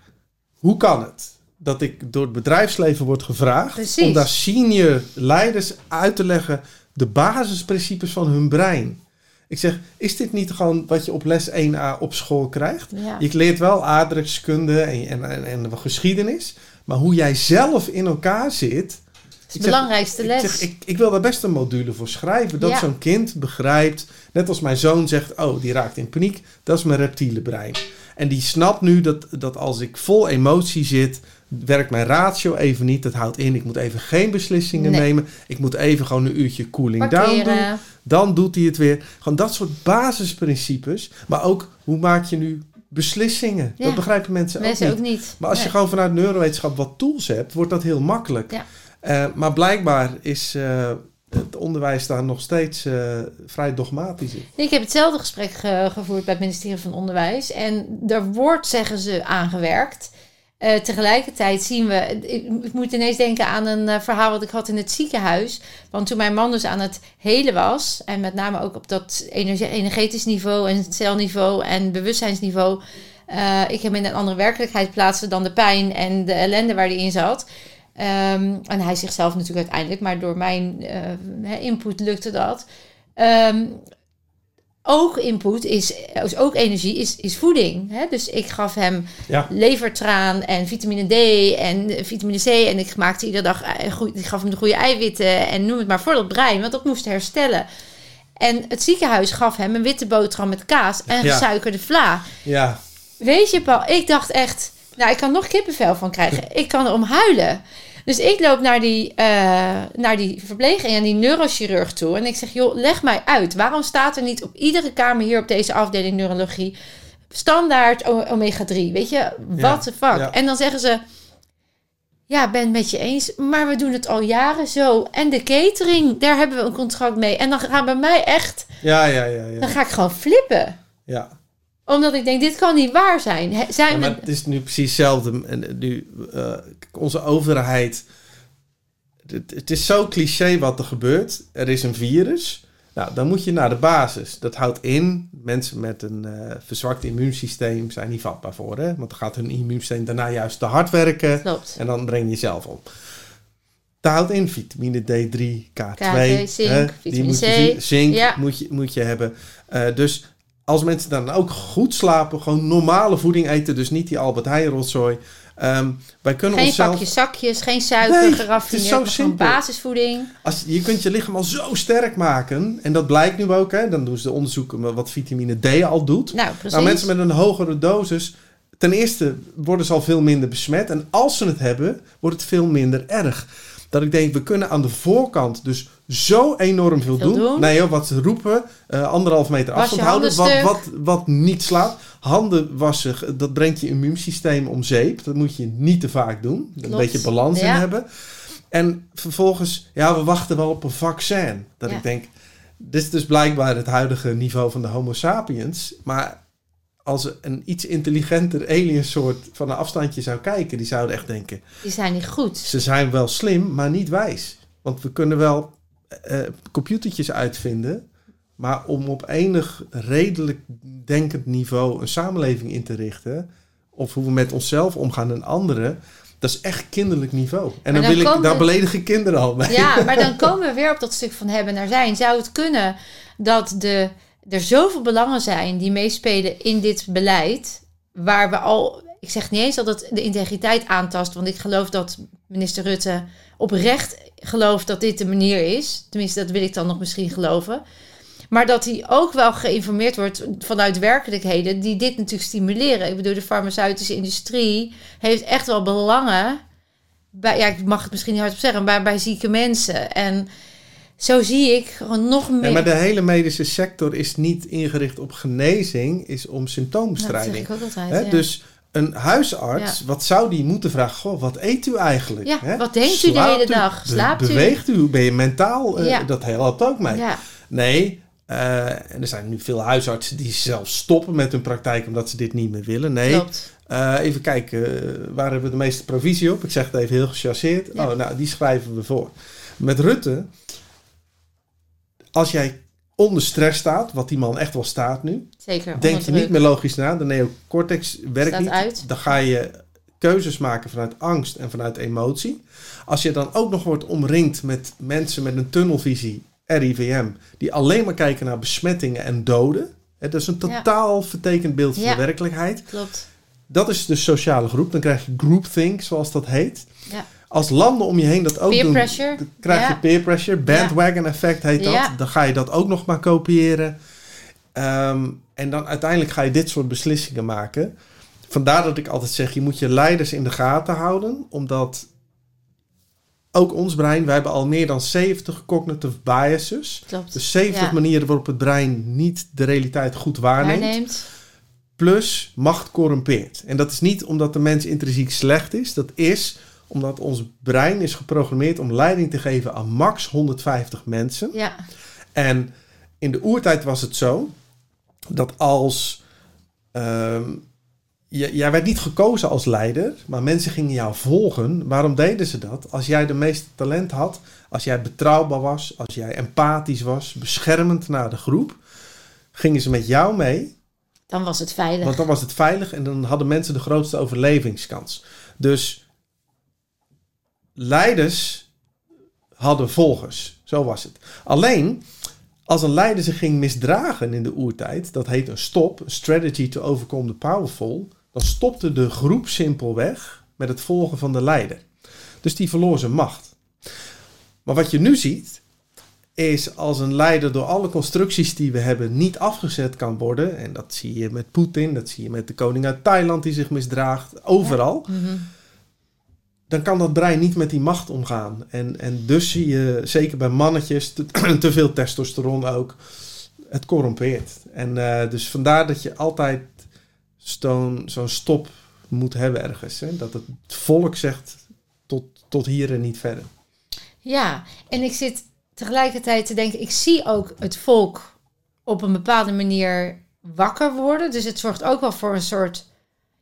hoe kan het dat ik door het bedrijfsleven word gevraagd Precies. om daar senior leiders uit te leggen de basisprincipes van hun brein? Ik zeg, is dit niet gewoon wat je op les 1a op school krijgt? Ja. Je leert wel aardrijkskunde en, en, en, en geschiedenis, maar hoe jij zelf in elkaar zit, is de belangrijkste ik, les. zeg, ik, ik wil daar best een module voor schrijven. Dat Ja. zo'n kind begrijpt. Net als mijn zoon zegt: Oh, die raakt in paniek. Dat is mijn reptiele brein. En die snapt nu dat, dat als ik vol emotie zit. werkt mijn ratio even niet. Dat houdt in: ik moet even geen beslissingen Nee. nemen. Ik moet even gewoon een uurtje cooling down doen. Dan doet hij het weer. Gewoon dat soort basisprincipes. Maar ook hoe maak je nu beslissingen? Ja. Dat begrijpen mensen, Mensen ook ook niet. niet. Maar als je gewoon vanuit neurowetenschap wat tools hebt, wordt dat heel makkelijk. Ja. Eh, maar blijkbaar is eh, het onderwijs daar nog steeds eh, vrij dogmatisch in. Ik heb hetzelfde gesprek ge- gevoerd bij het ministerie van Onderwijs. En er wordt, zeggen ze, aangewerkt. Eh, tegelijkertijd zien we... Ik, moet ineens denken aan een eh, verhaal wat ik had in het ziekenhuis. Want toen mijn man dus aan het helen was... en met name ook op dat energe- energetisch niveau... en celniveau en bewustzijnsniveau... eh, ik hem in een andere werkelijkheid plaatste dan de pijn en de ellende waar hij in zat... Ehm, en hij zichzelf natuurlijk uiteindelijk, maar door mijn input lukte dat. Ehm, ook input is, is ook energie, is, is voeding. Hè? Dus ik gaf hem Ja. levertraan en vitamine D en eh, vitamine C. En ik maakte iedere dag, eh, goed, ik gaf hem de goede eiwitten en noem het maar voor dat brein, want dat moest herstellen. En het ziekenhuis gaf hem een witte boterham met kaas en Ja. gesuikerde vla. Ja, Weet je, Paul, ik dacht echt, nou, ik kan nog kippenvel van krijgen. Ik kan erom huilen. Dus ik loop naar die, eh, naar die verpleging en die neurochirurg toe. En ik zeg, joh, leg mij uit. Waarom staat er niet op iedere kamer hier op deze afdeling neurologie standaard o- omega-3? Weet je, what the fuck? ja. En dan zeggen ze, ja, ben het met je eens. Maar we doen het al jaren zo. En de catering, daar hebben we een contract mee. En dan gaan bij mij echt, ja, ja, ja. dan ja. ga ik gewoon flippen ja. Omdat ik denk, dit kan niet waar zijn. He- Zijn Ja, we... maar het is nu precies hetzelfde. En, nu, eh, onze overheid. Het, het is zo cliché wat er gebeurt. Er is een virus. Nou, dan moet je naar de basis. Dat houdt in, mensen met een eh, verzwakt immuunsysteem zijn niet vatbaar voor. Hè? Want dan gaat hun immuunsysteem daarna juist te hard werken. Klopt. En dan breng je jezelf op. Dat houdt in vitamine D3, K2, K2, zink, hè, vitamine moet je, C. zink Ja. moet, je, moet je hebben. Eh, dus als mensen dan ook goed slapen, gewoon normale voeding eten, dus niet die Albert Heijn rotzooi. Ehm, wij kunnen Geen onszelf, pakjes, zakjes, geen suiker, Nee, geraffineerd. het is zo basisvoeding. als, je kunt je lichaam al zo sterk maken, en dat blijkt nu ook, hè, dan doen ze de onderzoeken wat vitamine D al doet. Nou, precies. Nou, mensen met een hogere dosis, ten eerste worden ze al veel minder besmet. En als ze het hebben, wordt het veel minder erg. Dat ik denk, we kunnen aan de voorkant dus zo enorm veel, Veel doen. doen. Nee joh, wat ze roepen, eh, anderhalf meter Was afstand houden. Wat, wat, wat niet slaat. Handen wassen, dat brengt je immuunsysteem om zeep. Dat moet je niet te vaak doen. Een beetje balans in hebben. En vervolgens, ja, we wachten wel op een vaccin. Dat Ja. ik denk, dit is dus blijkbaar het huidige niveau van de Homo sapiens. Maar als een iets intelligenter aliensoort van een afstandje zou kijken, die zouden echt denken: Die zijn niet goed. ze zijn wel slim, maar niet wijs. Want we kunnen wel eh, computertjes uitvinden, maar om op enig redelijk denkend niveau een samenleving in te richten, of hoe we met onszelf omgaan en anderen, dat is echt kinderlijk niveau. En dan, dan wil ik, daar beledigen kinderen al mee. Ja, maar dan komen we weer op dat stuk van hebben naar zijn. Zou het kunnen dat de, er zoveel belangen zijn die meespelen in dit beleid, waar we al, ik zeg niet eens dat het de integriteit aantast, want ik geloof dat minister Rutte oprecht gelooft dat dit de manier is. Tenminste, dat wil ik dan nog misschien geloven. Maar dat hij ook wel geïnformeerd wordt vanuit werkelijkheden die dit natuurlijk stimuleren. Ik bedoel, de farmaceutische industrie heeft echt wel belangen. Bij, ja, ik mag het misschien niet hardop zeggen, maar bij zieke mensen. En zo zie ik gewoon nog meer. Ja, maar de hele medische sector is niet ingericht op genezing, is om symptoombestrijding. Dat zeg ik ook altijd, Hè? ja. Dus een huisarts, wat zou die moeten vragen? Goh, wat eet u eigenlijk? Ja, hè? wat denkt u de hele dag? Slaapt u? beweegt u? Ben je mentaal? Eh, Ja. Dat helpt ook mee. Ja, Nee, eh, en er zijn nu veel huisartsen die zelf stoppen met hun praktijk omdat ze dit niet meer willen. Nee. Eh, even kijken, waar hebben we de meeste provisie op? Ik zeg het even heel gechargeerd. Ja. Oh, nou, die schrijven we voor. Met Rutte, als jij onder stress staat, wat die man echt wel staat nu, Zeker. denk je niet meer logisch na. De neocortex werkt Staat niet. uit. Dan ga je keuzes maken vanuit angst en vanuit emotie. Als je dan ook nog wordt omringd met mensen met een tunnelvisie, RIVM, die alleen maar kijken naar besmettingen en doden. Hè, dat is een Ja. totaal vertekend beeld van Ja. de werkelijkheid. Klopt. Dat is de sociale groep. Dan krijg je groupthink, zoals dat heet. Ja. Als landen om je heen dat ook Peer doen, pressure. dan krijg je peer pressure. Bandwagon effect heet dat. Ja. Dan ga je dat ook nog maar kopiëren. Ehm, en dan uiteindelijk ga je dit soort beslissingen maken. Vandaar dat ik altijd zeg, je moet je leiders in de gaten houden. Omdat ook ons brein, wij hebben al meer dan 70 cognitive biases. Klopt. Dus 70 Ja. manieren waarop het brein niet de realiteit goed waarneemt. Waarneemt. Plus macht corrumpeert. En dat is niet omdat de mens intrinsiek slecht is. Dat is omdat ons brein is geprogrammeerd om leiding te geven aan max 150 mensen. Ja. En in de oertijd was het zo dat als. ehm, jij werd niet gekozen als leider, maar mensen gingen jou volgen. Waarom deden ze dat? Als jij de meeste talent had, als jij betrouwbaar was, als jij empathisch was, beschermend naar de groep, gingen ze met jou mee. Dan was het veilig. Want dan was het veilig en dan hadden mensen de grootste overlevingskans. Dus leiders hadden volgers. Zo was het. Alleen, als een leider zich ging misdragen in de oertijd, dat heet een stop, een strategy to overcome the powerful, dan stopte de groep simpelweg met het volgen van de leider. Dus die verloor zijn macht. Maar wat je nu ziet, is als een leider door alle constructies die we hebben niet afgezet kan worden. En dat zie je met Poetin, dat zie je met de koning uit Thailand die zich misdraagt, overal. Mhm. Dan kan dat brein niet met die macht omgaan. En, en dus zie je, zeker bij mannetjes, te, veel testosteron ook, het corrompeert. En eh, dus vandaar dat je altijd zo'n zo'n stop moet hebben ergens. Hè? Dat het volk zegt tot, tot hier en niet verder. Ja, en ik zit tegelijkertijd te denken, ik zie ook het volk op een bepaalde manier wakker worden. Dus het zorgt ook wel voor een soort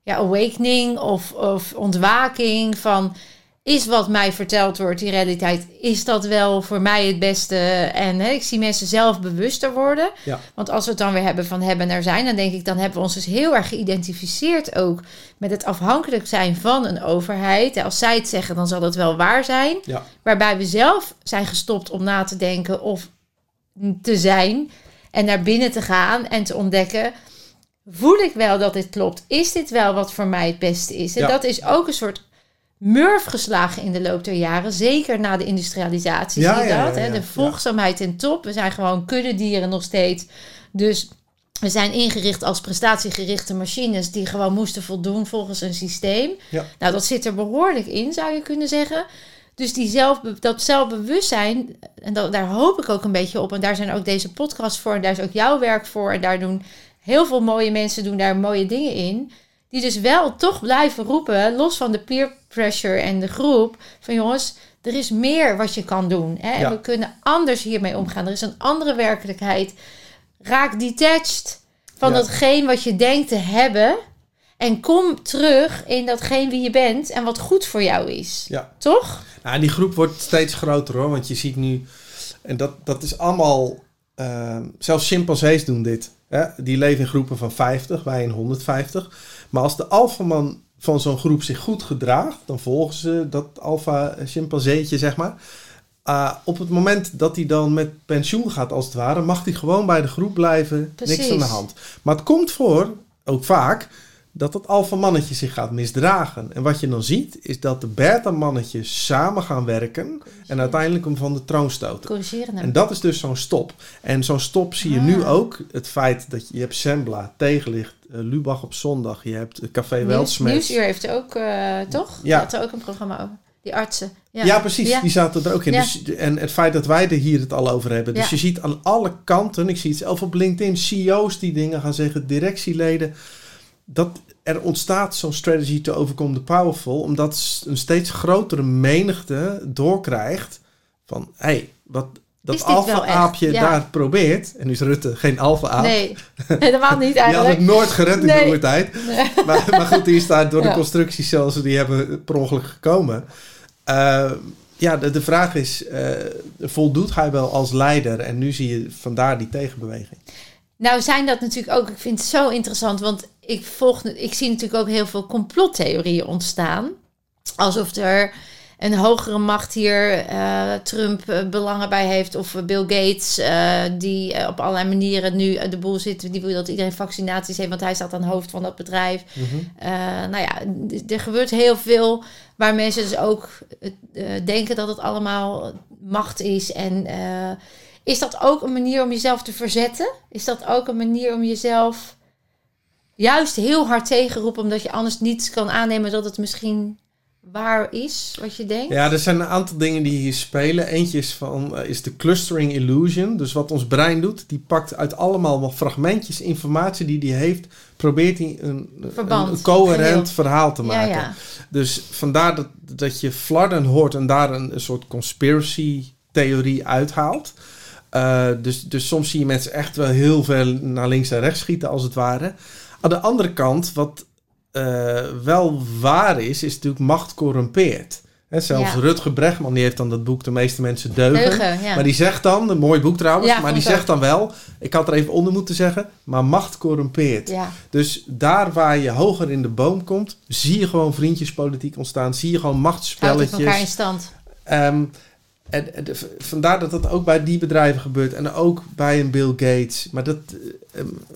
ja, awakening of, of ontwaking van... Is wat mij verteld wordt, die realiteit, is dat wel voor mij het beste? En hè, ik zie mensen zelf bewuster worden. Ja. Want als we het dan weer hebben van hebben er zijn, dan denk ik, dan hebben we ons dus heel erg geïdentificeerd ook met het afhankelijk zijn van een overheid. Als zij het zeggen, dan zal dat wel waar zijn. Ja. Waarbij we zelf zijn gestopt om na te denken of te zijn en naar binnen te gaan en te ontdekken. Voel ik wel dat dit klopt? Is dit wel wat voor mij het beste is? En Ja. dat is ook een soort murf geslagen in de loop der jaren. Zeker na de industrialisatie Ja, zie je ja, dat. ja, hè? ja. De volgzaamheid in top. We zijn gewoon kuddedieren nog steeds. Dus we zijn ingericht als prestatiegerichte machines die gewoon moesten voldoen volgens een systeem. Ja. Nou, dat zit er behoorlijk in, zou je kunnen zeggen. Dus die zelf, dat zelfbewustzijn, en dat, daar hoop ik ook een beetje op. En daar zijn ook deze podcasts voor. En daar is ook jouw werk voor. En daar doen heel veel mooie mensen doen daar mooie dingen in. Die dus wel toch blijven roepen, los van de peer pressure en de groep. Van jongens, er is meer wat je kan doen. Hè? En Ja. we kunnen anders hiermee omgaan. Er is een andere werkelijkheid. Raak detached van Ja. datgene wat je denkt te hebben. En kom terug in datgene wie je bent en wat goed voor jou is. Ja. Toch? Nou, die groep wordt steeds groter hoor. Want je ziet nu, en dat, dat is allemaal, eh, zelfs chimpansees doen dit. Die leven in groepen van 50, wij in 150. Maar als de alfaman van zo'n groep zich goed gedraagt, dan volgen ze dat alfa chimpanseetje, zeg maar. Ah, op het moment dat hij dan met pensioen gaat, als het ware, mag hij gewoon bij de groep blijven. Niks aan de hand. Maar het komt voor, ook vaak, dat het alfa-mannetje zich gaat misdragen. En wat je dan ziet, is dat de beta-mannetjes samen gaan werken en uiteindelijk hem van de troon stoten. Corrigeren. En dat is dus zo'n stop. En zo'n stop zie je nu Ah. ook. Het feit dat je, je hebt Sembla, Tegenlicht, eh, Lubach op zondag. Je hebt het Café Nieuws, Weltsmets. Nieuwsuur heeft ook, eh, toch? Ja. Had er ook een programma over. Die artsen. Ja, Ja, precies. Ja. Die zaten er ook in. Ja. Dus, en het feit dat wij er hier het al over hebben. Dus je ziet aan alle kanten. Ik zie het zelf op LinkedIn. CEO's die dingen gaan zeggen. Directieleden. Dat er ontstaat zo'n strategy to overcome the powerful. Omdat een steeds grotere menigte doorkrijgt. Van, hé, hey, wat dat alfa-aapje Ja. daar probeert. En nu is Rutte geen alfa-aap. Nee, helemaal niet Die had het eigenlijk. nooit gered in Nee. de tijd. Nee. Maar, maar goed, die is daar door de constructies zoals ze die hebben per ongeluk gekomen. Eh, ja, de, de vraag is, eh, voldoet hij wel als leider? En nu zie je vandaar die tegenbeweging. Nou zijn dat natuurlijk ook, ik vind het zo interessant, want ik volg, ik zie natuurlijk ook heel veel complottheorieën ontstaan. Alsof er een hogere macht hier eh, Trump eh, belangen bij heeft. Of Bill Gates, eh, die op allerlei manieren nu de boel zit. Die wil dat iedereen vaccinaties heeft, want hij staat aan het hoofd van dat bedrijf. Eh, nou ja, er gebeurt heel veel waar mensen dus ook denken dat het allemaal macht is. En is dat ook een manier om jezelf te verzetten? Is dat ook een manier om jezelf juist heel hard tegenroepen, omdat je anders niet kan aannemen dat het misschien waar is wat je denkt? Ja, er zijn een aantal dingen die hier spelen. Eentje is, van, eh, is de clustering illusion. Dus wat ons brein doet, die pakt uit allemaal wat fragmentjes informatie die die heeft, probeert hij een, Verband, een, coherent verhaal te maken. ja. Dus vandaar dat, dat je Flarden hoort en daar een, een soort conspiracy theorie uithaalt. Eh, dus, dus soms zie je mensen echt wel heel veel naar links en rechts schieten, als het ware. Aan de andere kant, wat eh, wel waar is, is natuurlijk macht corrumpeert. Hè, zelfs Ja. Rutger Bregman, die heeft dan dat boek De meeste mensen deugen. Deugen, ja. Maar die zegt dan, een mooi boek trouwens, Ja, maar die zegt dan wel, ik had er even onder moeten zeggen, maar macht corrumpeert. Dus daar waar je hoger in de boom komt, zie je gewoon vriendjespolitiek ontstaan. Zie je gewoon Houdt het elkaar in machtsspelletjes. stand. Ehm, en, vandaar dat dat ook bij die bedrijven gebeurt. En ook bij een Bill Gates. Maar dat...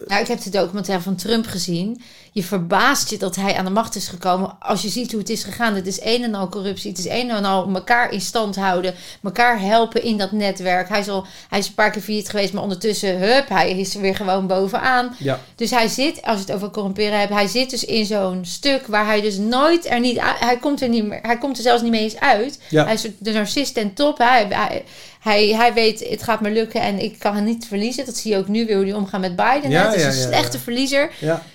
Nou, ik heb de documentaire van Trump gezien. Je verbaast je dat hij aan de macht is gekomen. Als je ziet hoe het is gegaan. Het is een en al corruptie. Het is een en al elkaar in stand houden. Elkaar helpen in dat netwerk. Hij is, al, hij is een paar keer failliet geweest. Maar ondertussen, hup, hij is er weer gewoon bovenaan. ja, Dus hij zit, als je het over corrumperen hebt, hij zit dus in zo'n stuk waar hij dus nooit er niet hij komt er niet meer, hij komt er zelfs niet mee eens uit. Ja. Hij is de narcist ten top. Hij, hij, hij, hij weet, het gaat me lukken en ik kan hem niet verliezen. Dat zie je ook nu weer hoe hij omgaat met Biden. Ja, het is ja, een slechte verliezer,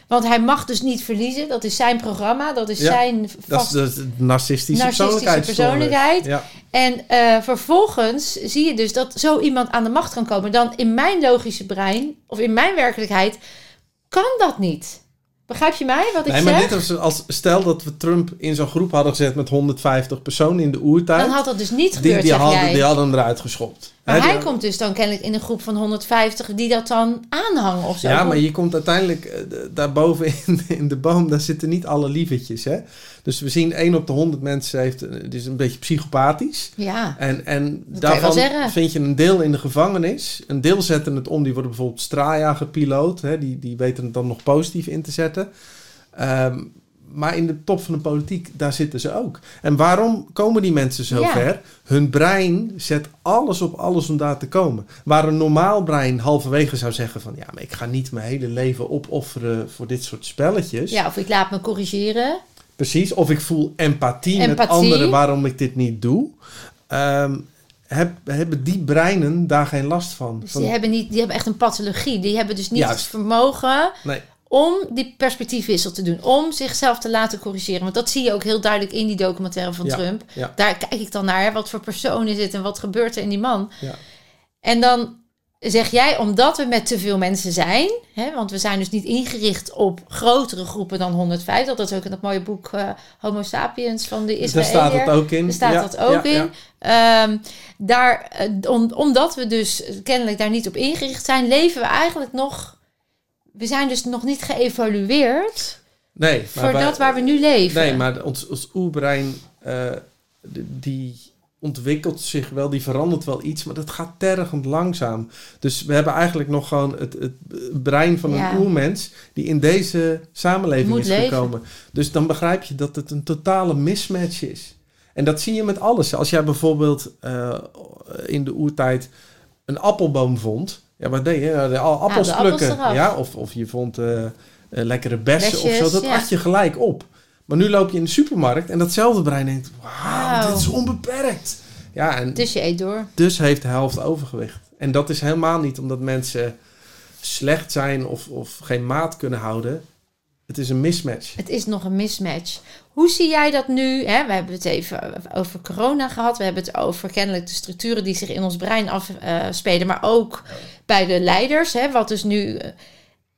want hij mag dus niet verliezen. Dat is zijn programma, dat is zijn dat is vast de narcistische, narcistische persoonlijkheid. En eh, vervolgens zie je dus dat zo iemand aan de macht kan komen. Dan in mijn logische brein, of in mijn werkelijkheid, kan dat niet. Begrijp je mij wat ik Nee, maar zeg? dit was als stel dat we Trump in zo'n groep hadden gezet met 150 personen in de oertijd. Dan had dat dus niet die, gebeurd, die, zeg hadden, jij. die hadden hem eruit geschopt. Maar hij komt dus dan kennelijk in een groep van 150 die dat dan aanhangen of zo. Ja, maar je komt uiteindelijk eh, daarboven in, in de boom, daar zitten niet alle lievertjes. Hè? Dus we zien 1 op de 100 mensen heeft, eh, het is een beetje psychopathisch. Ja, En, en Dat daarvan vind je een deel in de gevangenis. Een deel zetten het om. Die worden bijvoorbeeld. Hè? Die, die weten het dan nog positief in te zetten. Ehm, maar in de top van de politiek, daar zitten ze ook. En waarom komen die mensen zo Ja. ver? Hun brein zet alles op alles om daar te komen. Waar een normaal brein halverwege zou zeggen van... ja, maar ik ga niet mijn hele leven opofferen voor dit soort spelletjes. ja, of ik laat me corrigeren. Precies, of ik voel empathie, met anderen waarom ik dit niet doe. Ehm, heb, hebben die breinen daar geen last van? Dus Van- die hebben, niet, die hebben echt een pathologie. Die hebben dus niet Juist. het vermogen Nee, om die perspectiefwissel te doen. Om zichzelf te laten corrigeren. Want dat zie je ook heel duidelijk in die documentaire van Ja, Trump. ja. Daar kijk ik dan naar. hè, Wat voor persoon is het en wat gebeurt er in die man? Ja. En dan zeg jij, omdat we met te veel mensen zijn... Hè, want we zijn dus niet ingericht op grotere groepen dan 150. Dat is ook in dat mooie boek eh, Homo Sapiens van de daar Israëliër. staat het ook in. Daar staat dat ook in. Ehm, daar, eh, om- omdat we dus kennelijk daar niet op ingericht zijn, leven we eigenlijk nog. We zijn dus nog niet geëvalueerd Nee, voor dat waar we nu leven. Nee, maar ons, ons oerbrein, eh, die ontwikkelt zich wel, die verandert wel iets, maar dat gaat tergend langzaam. Dus we hebben eigenlijk nog gewoon het, het brein van Ja. een oermens die in deze samenleving Moet is leven. gekomen. Dus dan begrijp je dat het een totale mismatch is. En dat zie je met alles. Als jij bijvoorbeeld eh, in de oertijd een appelboom vond, ja, wat deed je? Ja, De al- appels de appels plukken. Ja, of, of je vond eh, eh, lekkere bessen of zo. Dat ja. at je gelijk op. Maar nu loop je in de supermarkt en datzelfde brein denkt: wauw, Wauw. dit is onbeperkt. Ja, en Dus je eet door. dus heeft de helft overgewicht. En dat is helemaal niet omdat mensen slecht zijn of, of geen maat kunnen houden. Het is een mismatch. Het is nog een mismatch. Hoe zie jij dat nu? Hè? We hebben het even over corona gehad. We hebben het over kennelijk de structuren die zich in ons brein afspelen. maar ook bij de leiders. Hè? Wat dus nu... eh,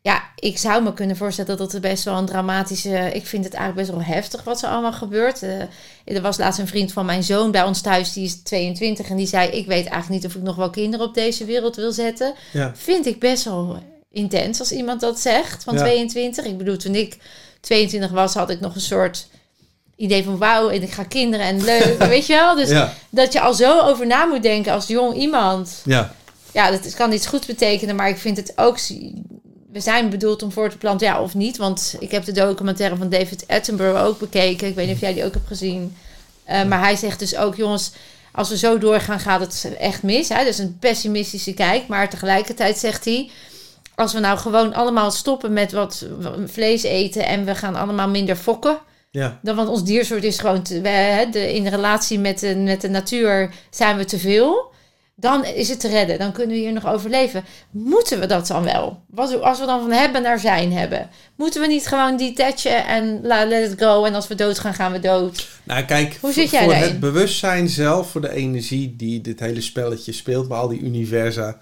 ja, ik zou me kunnen voorstellen dat het best wel een dramatische... Ik vind het eigenlijk best wel heftig wat er allemaal gebeurt. Eh, er was laatst een vriend van mijn zoon bij ons thuis. Die is 22 en die zei... Ik weet eigenlijk niet of ik nog wel kinderen op deze wereld wil zetten. Ja, Vind ik best wel intens als iemand dat zegt van Ja. 22. Ik bedoel, toen ik 22 was, had ik nog een soort idee van wauw, en ik ga kinderen en leuk, weet je wel? Dus ja, dat je al zo over na moet denken als jong iemand. ja. Ja, dat kan iets goed betekenen, maar ik vind het ook... We zijn bedoeld om voor te planten, ja of niet. Want ik heb de documentaire van David Attenborough ook bekeken. Ik weet niet of jij die ook hebt gezien. Eh, maar hij zegt dus ook, jongens, als we zo doorgaan, gaat het echt mis. Hè? Dus een pessimistische kijk. Maar tegelijkertijd zegt hij, als we nou gewoon allemaal stoppen met wat vlees eten en we gaan allemaal minder fokken. ja. Dan, want ons diersoort is gewoon te, we, de, in relatie met de, met de natuur zijn we te veel. Dan is het te redden. Dan kunnen we hier nog overleven. Moeten we dat dan wel? Wat, als we dan van hebben naar zijn hebben. Moeten we niet gewoon detachen en let it go. En als we dood gaan, gaan we dood. Nou, kijk, Hoe zit jij voor daarin? het bewustzijn zelf, voor de energie die dit hele spelletje speelt, bij al die universa,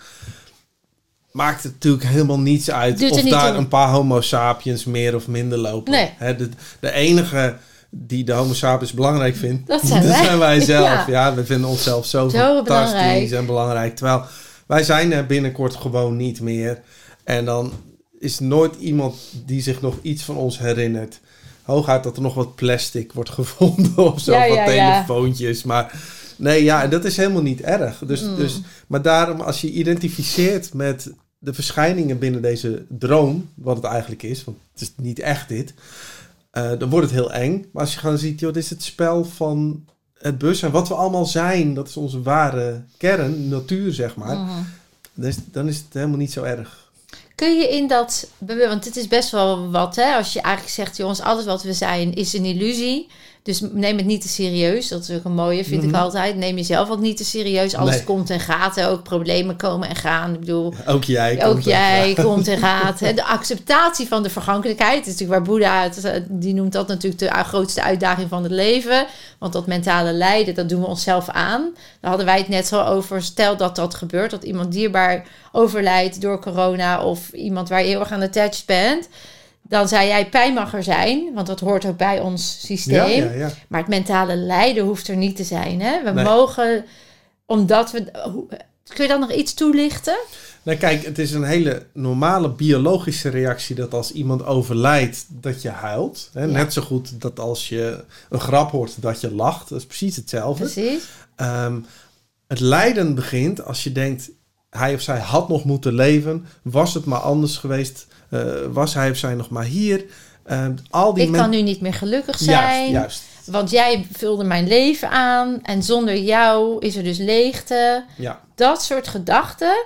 maakt het natuurlijk helemaal niets uit Doet of niet daar een paar homo sapiens meer of minder lopen. Nee. De, de enige die de homo sapiens belangrijk vindt, Dat zijn wij. zelf. Ja. Ja. we vinden onszelf zo, Zo fantastisch belangrijk. en belangrijk. Terwijl wij zijn er binnenkort gewoon niet meer. En dan is nooit iemand die zich nog iets van ons herinnert. Hooguit dat er nog wat plastic wordt gevonden of zo, Ja, wat ja, ja. telefoontjes. Maar nee, ja, dat is helemaal niet erg. Dus, Mm. dus, maar daarom, als je identificeert met de verschijningen binnen deze droom, wat het eigenlijk is, want het is niet echt dit, eh, dan wordt het heel eng. Maar als je gewoon ziet, joh, dit is het spel van het bewustzijn, wat we allemaal zijn, dat is onze ware kern, natuur zeg maar, Mhm. dan, is, dan is het helemaal niet zo erg. Kun je in dat... Want het is best wel wat, hè? Als je eigenlijk zegt, jongens, alles wat we zijn is een illusie. Dus neem het niet te serieus. Dat is ook een mooie, vind ik altijd. Neem jezelf ook niet te serieus. Alles Nee. komt en gaat. Hè? Ook problemen komen en gaan. Ik bedoel, Ook jij. ook komt jij ja. komt en gaat. Hè? De acceptatie van de vergankelijkheid. Is natuurlijk waar Boeddha, het, eh, die noemt dat natuurlijk de grootste uitdaging van het leven. Want dat mentale lijden, dat doen we onszelf aan. Daar hadden wij het net zo over. Stel dat dat gebeurt, dat iemand dierbaar overlijdt door corona... of iemand waar je heel erg aan attached bent... Dan zei jij, pijn mag er zijn, want dat hoort ook bij ons systeem. Ja, ja, ja. Maar het mentale lijden hoeft er niet te zijn. Hè? We Nee. mogen, omdat we. Kun je dan nog iets toelichten? Nou kijk, het is een hele normale biologische reactie dat als iemand overlijdt, dat je huilt. Hè? Net zo goed dat als je een grap hoort, dat je lacht. Dat is precies hetzelfde. Precies. Ehm, het lijden begint als je denkt, hij of zij had nog moeten leven. Was het maar anders geweest? Eh, was hij of zij nog maar hier? Ehm, al die Ik kan nu niet meer gelukkig zijn. Juist, juist. Want jij vulde mijn leven aan. En zonder jou is er dus leegte. Ja, Dat soort gedachten.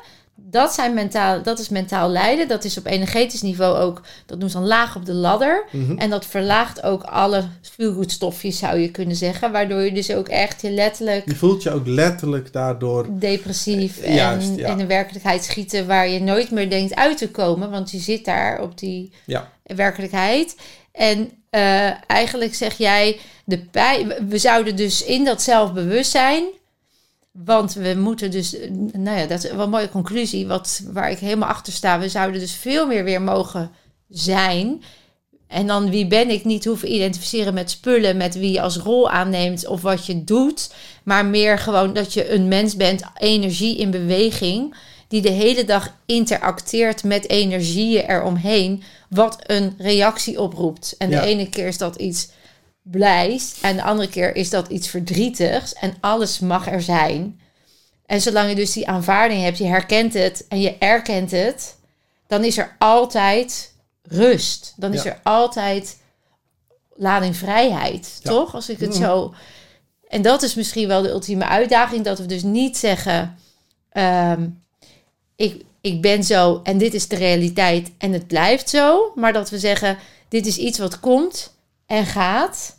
Dat, zijn mentaal, dat is mentaal lijden. Dat is op energetisch niveau ook. Dat noemt dan laag op de ladder. mhm. En dat verlaagt ook alle speelgoedstofjes, zou je kunnen zeggen. Waardoor je dus ook echt je letterlijk je voelt je ook letterlijk daardoor. depressief en Juist, ja. in een werkelijkheid schieten waar je nooit meer denkt uit te komen, want je zit daar op die Ja, werkelijkheid. En eh, eigenlijk zeg jij, de pijn, we zouden dus in dat zelfbewustzijn, want we moeten dus, eh, nou ja, dat is wel een mooie conclusie, wat, waar ik helemaal achter sta. We zouden dus veel meer weer mogen zijn. En dan wie ben ik niet hoeven identificeren met spullen, met wie je als rol aanneemt of wat je doet. Maar meer gewoon dat je een mens bent, energie in beweging, die de hele dag interacteert met energieën eromheen, wat een reactie oproept. En Ja. de ene keer is dat iets blijs. En de andere keer is dat iets verdrietigs. En alles mag er zijn. En zolang je dus die aanvaarding hebt, je herkent het en je erkent het, dan is er altijd rust. Dan is er altijd lading vrijheid, Ja. toch? Als ik het Mhm. zo. En dat is misschien wel de ultieme uitdaging, dat we dus niet zeggen: ehm, ik, ik ben zo en dit is de realiteit en het blijft zo, maar dat we zeggen: dit is iets wat komt en gaat.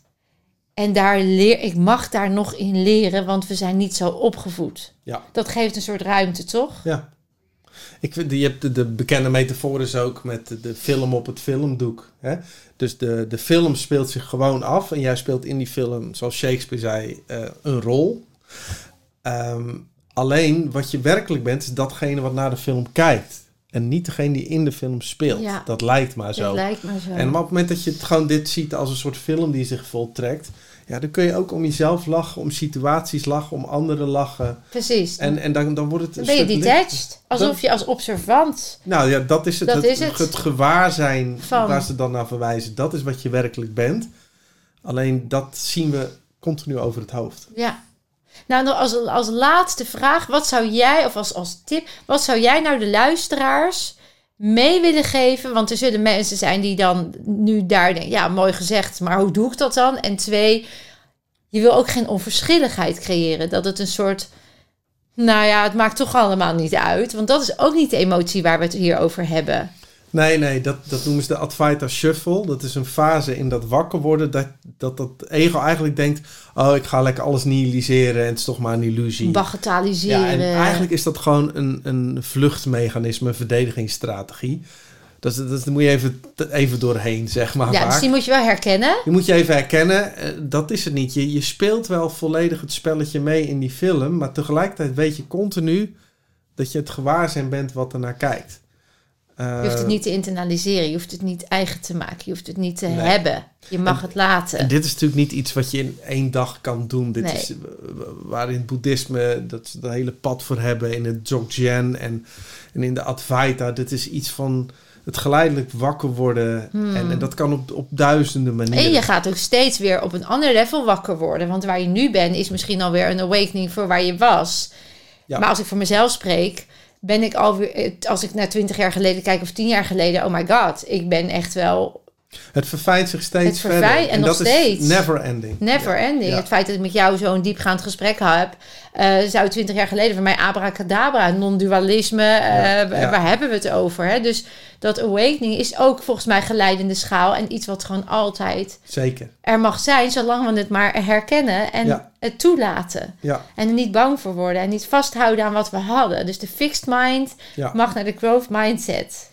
En daar leer, ik mag daar nog in leren, want we zijn niet zo opgevoed. Ja. Dat geeft een soort ruimte, toch? Ja. Ik vind, je hebt de, de bekende metafoor is ook met de, de film op het filmdoek. Hè? Dus de, de film speelt zich gewoon af en jij speelt in die film, zoals Shakespeare zei, eh, een rol. Ehm, alleen wat je werkelijk bent, is datgene wat naar de film kijkt. En niet degene die in de film speelt. Ja. Dat lijkt maar zo. Dat lijkt me zo. En op het moment dat je het gewoon dit ziet als een soort film die zich voltrekt, ja, dan kun je ook om jezelf lachen, om situaties lachen, om anderen lachen. Precies. En, en dan, dan wordt het dan een ben je detached. Alsof Dan- je als observant. Nou ja, dat is het. Dat het, is het. het gewaarzijn Van. waar ze dan naar verwijzen. Dat is wat je werkelijk bent. Alleen dat zien we continu over het hoofd. Ja. Nou, als, als laatste vraag, wat zou jij, of als, als tip, wat zou jij nou de luisteraars mee willen geven? Want er zullen mensen zijn die dan nu daar denken, ja, mooi gezegd, maar hoe doe ik dat dan? En twee, je wil ook geen onverschilligheid creëren. Dat het een soort, nou ja, het maakt toch allemaal niet uit. Want dat is ook niet de emotie waar we het hier over hebben. Nee, nee, dat, dat noemen ze de Advaita Shuffle. Dat is een fase in dat wakker worden. Dat dat, dat ego eigenlijk denkt... Oh, ik ga lekker alles nihiliseren en het is toch maar een illusie. Bagatelliseren. Ja, en eigenlijk is dat gewoon een, een vluchtmechanisme, een verdedigingsstrategie. Dat, dat, dat moet je even, even doorheen, zeg maar. ja, dus die moet je wel herkennen. Je moet je even herkennen, eh, dat is het niet. Je, je speelt wel volledig het spelletje mee in die film, maar tegelijkertijd weet je continu dat je het gewaarzijn bent wat er naar kijkt. Je hoeft Eh, het niet te internaliseren. Je hoeft het niet eigen te maken. Je hoeft het niet te Nee. hebben. Je mag het laten. En dit is natuurlijk niet iets wat je in één dag kan doen. Dit Nee. is eh, waar in het boeddhisme dat ze er hele pad voor hebben, in het Dzogchen en, en in de Advaita. Dit is iets van het geleidelijk wakker worden. En, en dat kan op, op duizenden manieren. Hmm. En je gaat ook steeds weer op een ander level wakker worden. Want waar je nu bent, is misschien alweer een awakening voor waar je was. Ja. Maar als ik voor mezelf spreek, ben ik alweer, eh, als ik naar twintig jaar geleden kijk of tien jaar geleden, oh my god, ik ben echt wel Het verfijnt zich steeds Het verder. en nog dat steeds. is never ending. never Ja. ending. Ja. Het feit dat ik met jou zo'n diepgaand gesprek heb, eh, zou twintig jaar geleden voor mij abracadabra, non-dualisme, eh, Ja, waar- hebben we het over? Hè? Dus dat awakening is ook volgens mij geleidende schaal en iets wat gewoon altijd Zeker. er mag zijn, zolang we het maar herkennen en het toelaten. Ja, En er niet bang voor worden en niet vasthouden aan wat we hadden. Dus de fixed mind mag naar de growth mindset.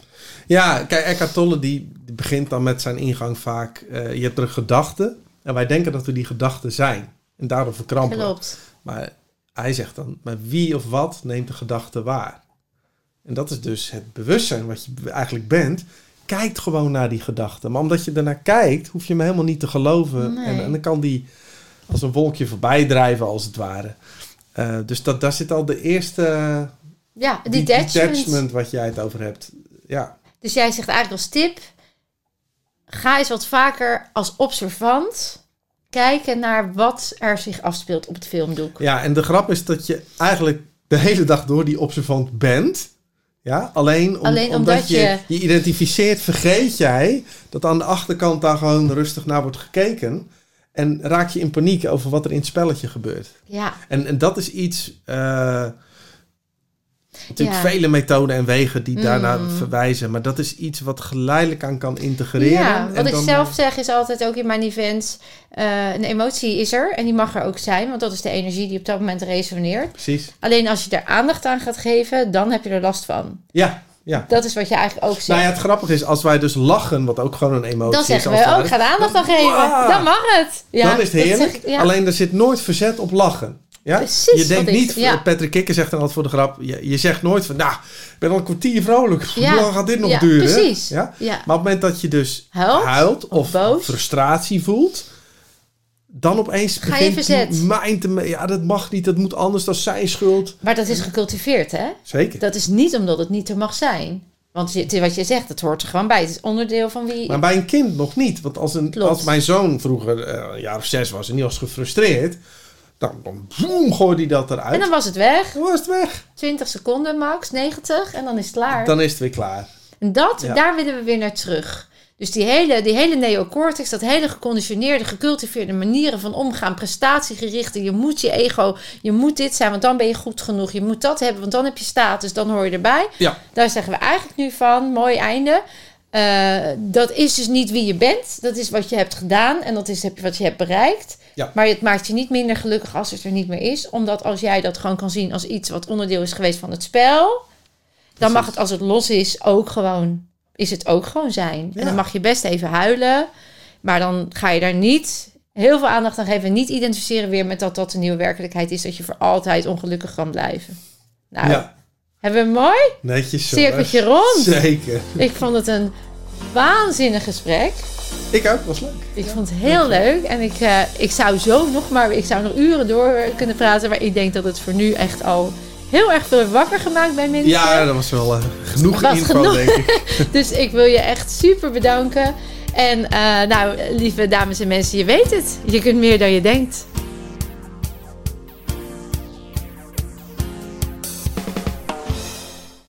Ja kijk, Eckhart Tolle die, begint dan met zijn ingang vaak. eh, je hebt er een gedachte en wij denken dat we die gedachte zijn. En daardoor verkrampen. Klopt. Maar hij zegt dan, maar wie of wat neemt de gedachte waar? En dat is dus het bewustzijn wat je eigenlijk bent. Kijkt gewoon naar die gedachte. Maar omdat je ernaar kijkt, hoef je hem helemaal niet te geloven. Nee. En, en dan kan die als een wolkje voorbij drijven, als het ware. Eh, dus dat, daar zit al de eerste Ja, die detachment. detachment wat jij het over hebt. Ja, Dus jij zegt eigenlijk als tip: ga eens wat vaker als observant kijken naar wat er zich afspeelt op het filmdoek. ja, en de grap is dat je eigenlijk de hele dag door die observant bent. Ja, alleen, om- Alleen omdat, omdat je, je- je identificeert, vergeet jij dat aan de achterkant daar gewoon rustig naar wordt gekeken. En raak je in paniek over wat er in het spelletje gebeurt. Ja, En, en dat is iets. eh natuurlijk Ja. vele methoden en wegen die daarnaar Mm. verwijzen. Maar dat is iets wat geleidelijk aan kan integreren. ja wat En ik dan- zelf zeg is altijd ook in mijn events: eh, een emotie is er en die mag er ook zijn, want dat is de energie die op dat moment resoneert. Precies. Alleen als je daar aandacht aan gaat geven, dan heb je er last van. Ja, ja. Dat is wat je eigenlijk ook zegt. Nou ja, het grappige is, als wij dus lachen, wat ook gewoon een emotie dan is. zeggen als we het ook, ga er aandacht aan geven. Wow. Dan mag het. Ja, dan is het dat heerlijk. ja. Alleen er zit nooit verzet op lachen. Ja? Precies je denkt niet, ja. Patrick Kikker zegt dan altijd voor de grap, je, je zegt nooit van, nou, ik ben al een kwartier vrolijk. Ja. Hoe lang gaat dit nog Ja, duren? precies. Ja? Ja. Maar op het moment dat je dus Huilt, huilt of, of boos. frustratie voelt, dan opeens Ga je verzet. mind te... me- Ja, dat mag niet, dat moet anders, dat is zijn schuld. Maar dat is gecultiveerd, hè? Zeker. Dat is niet omdat het niet er mag zijn. Want je- wat je zegt, het hoort er gewoon bij. Het is onderdeel van wie... Maar bij een kind nog niet. Want als, een, Klopt. als mijn zoon vroeger eh, een jaar of zes was en die was gefrustreerd, dan, dan boem, gooide hij dat eruit. En dan was het weg. Dan was het weg. 20 seconden max, 90 en dan is het klaar. Dan is het weer klaar. En dat, Ja. daar willen we weer naar terug. Dus die hele, die hele neocortex, dat hele geconditioneerde, gecultiveerde manieren van omgaan, prestatiegerichte. Je moet je ego, je moet dit zijn, want dan ben je goed genoeg. Je moet dat hebben, want dan heb je status, dan hoor je erbij. Ja. Daar zeggen we eigenlijk nu van, mooi einde. Eh, dat is dus niet wie je bent. Dat is wat je hebt gedaan en dat is heb- wat je hebt bereikt. Ja. Maar het maakt je niet minder gelukkig als het er niet meer is. Omdat als jij dat gewoon kan zien als iets wat onderdeel is geweest van het spel... dan mag het als het los is ook gewoon, is het ook gewoon zijn. Ja. En dan mag je best even huilen. Maar dan ga je daar niet heel veel aandacht aan geven. En niet identificeren weer met dat dat de nieuwe werkelijkheid is. Dat je voor altijd ongelukkig kan blijven. Nou, ja, hebben we hem mooi? netjes zo. Cirkeltje rond. Zeker. Ik vond het een waanzinnig gesprek. Ik ook, was leuk. Ik vond het heel leuk. En ik, eh, ik zou zo nog maar... Ik zou nog uren door kunnen praten. Maar ik denk dat het voor nu echt al heel erg veel wakker gemaakt bij mensen. Ja, dat was wel eh, genoeg Was info, genoeg. denk ik. Dus ik wil je echt super bedanken. En eh, nou, lieve dames en mensen, je weet het. Je kunt meer dan je denkt.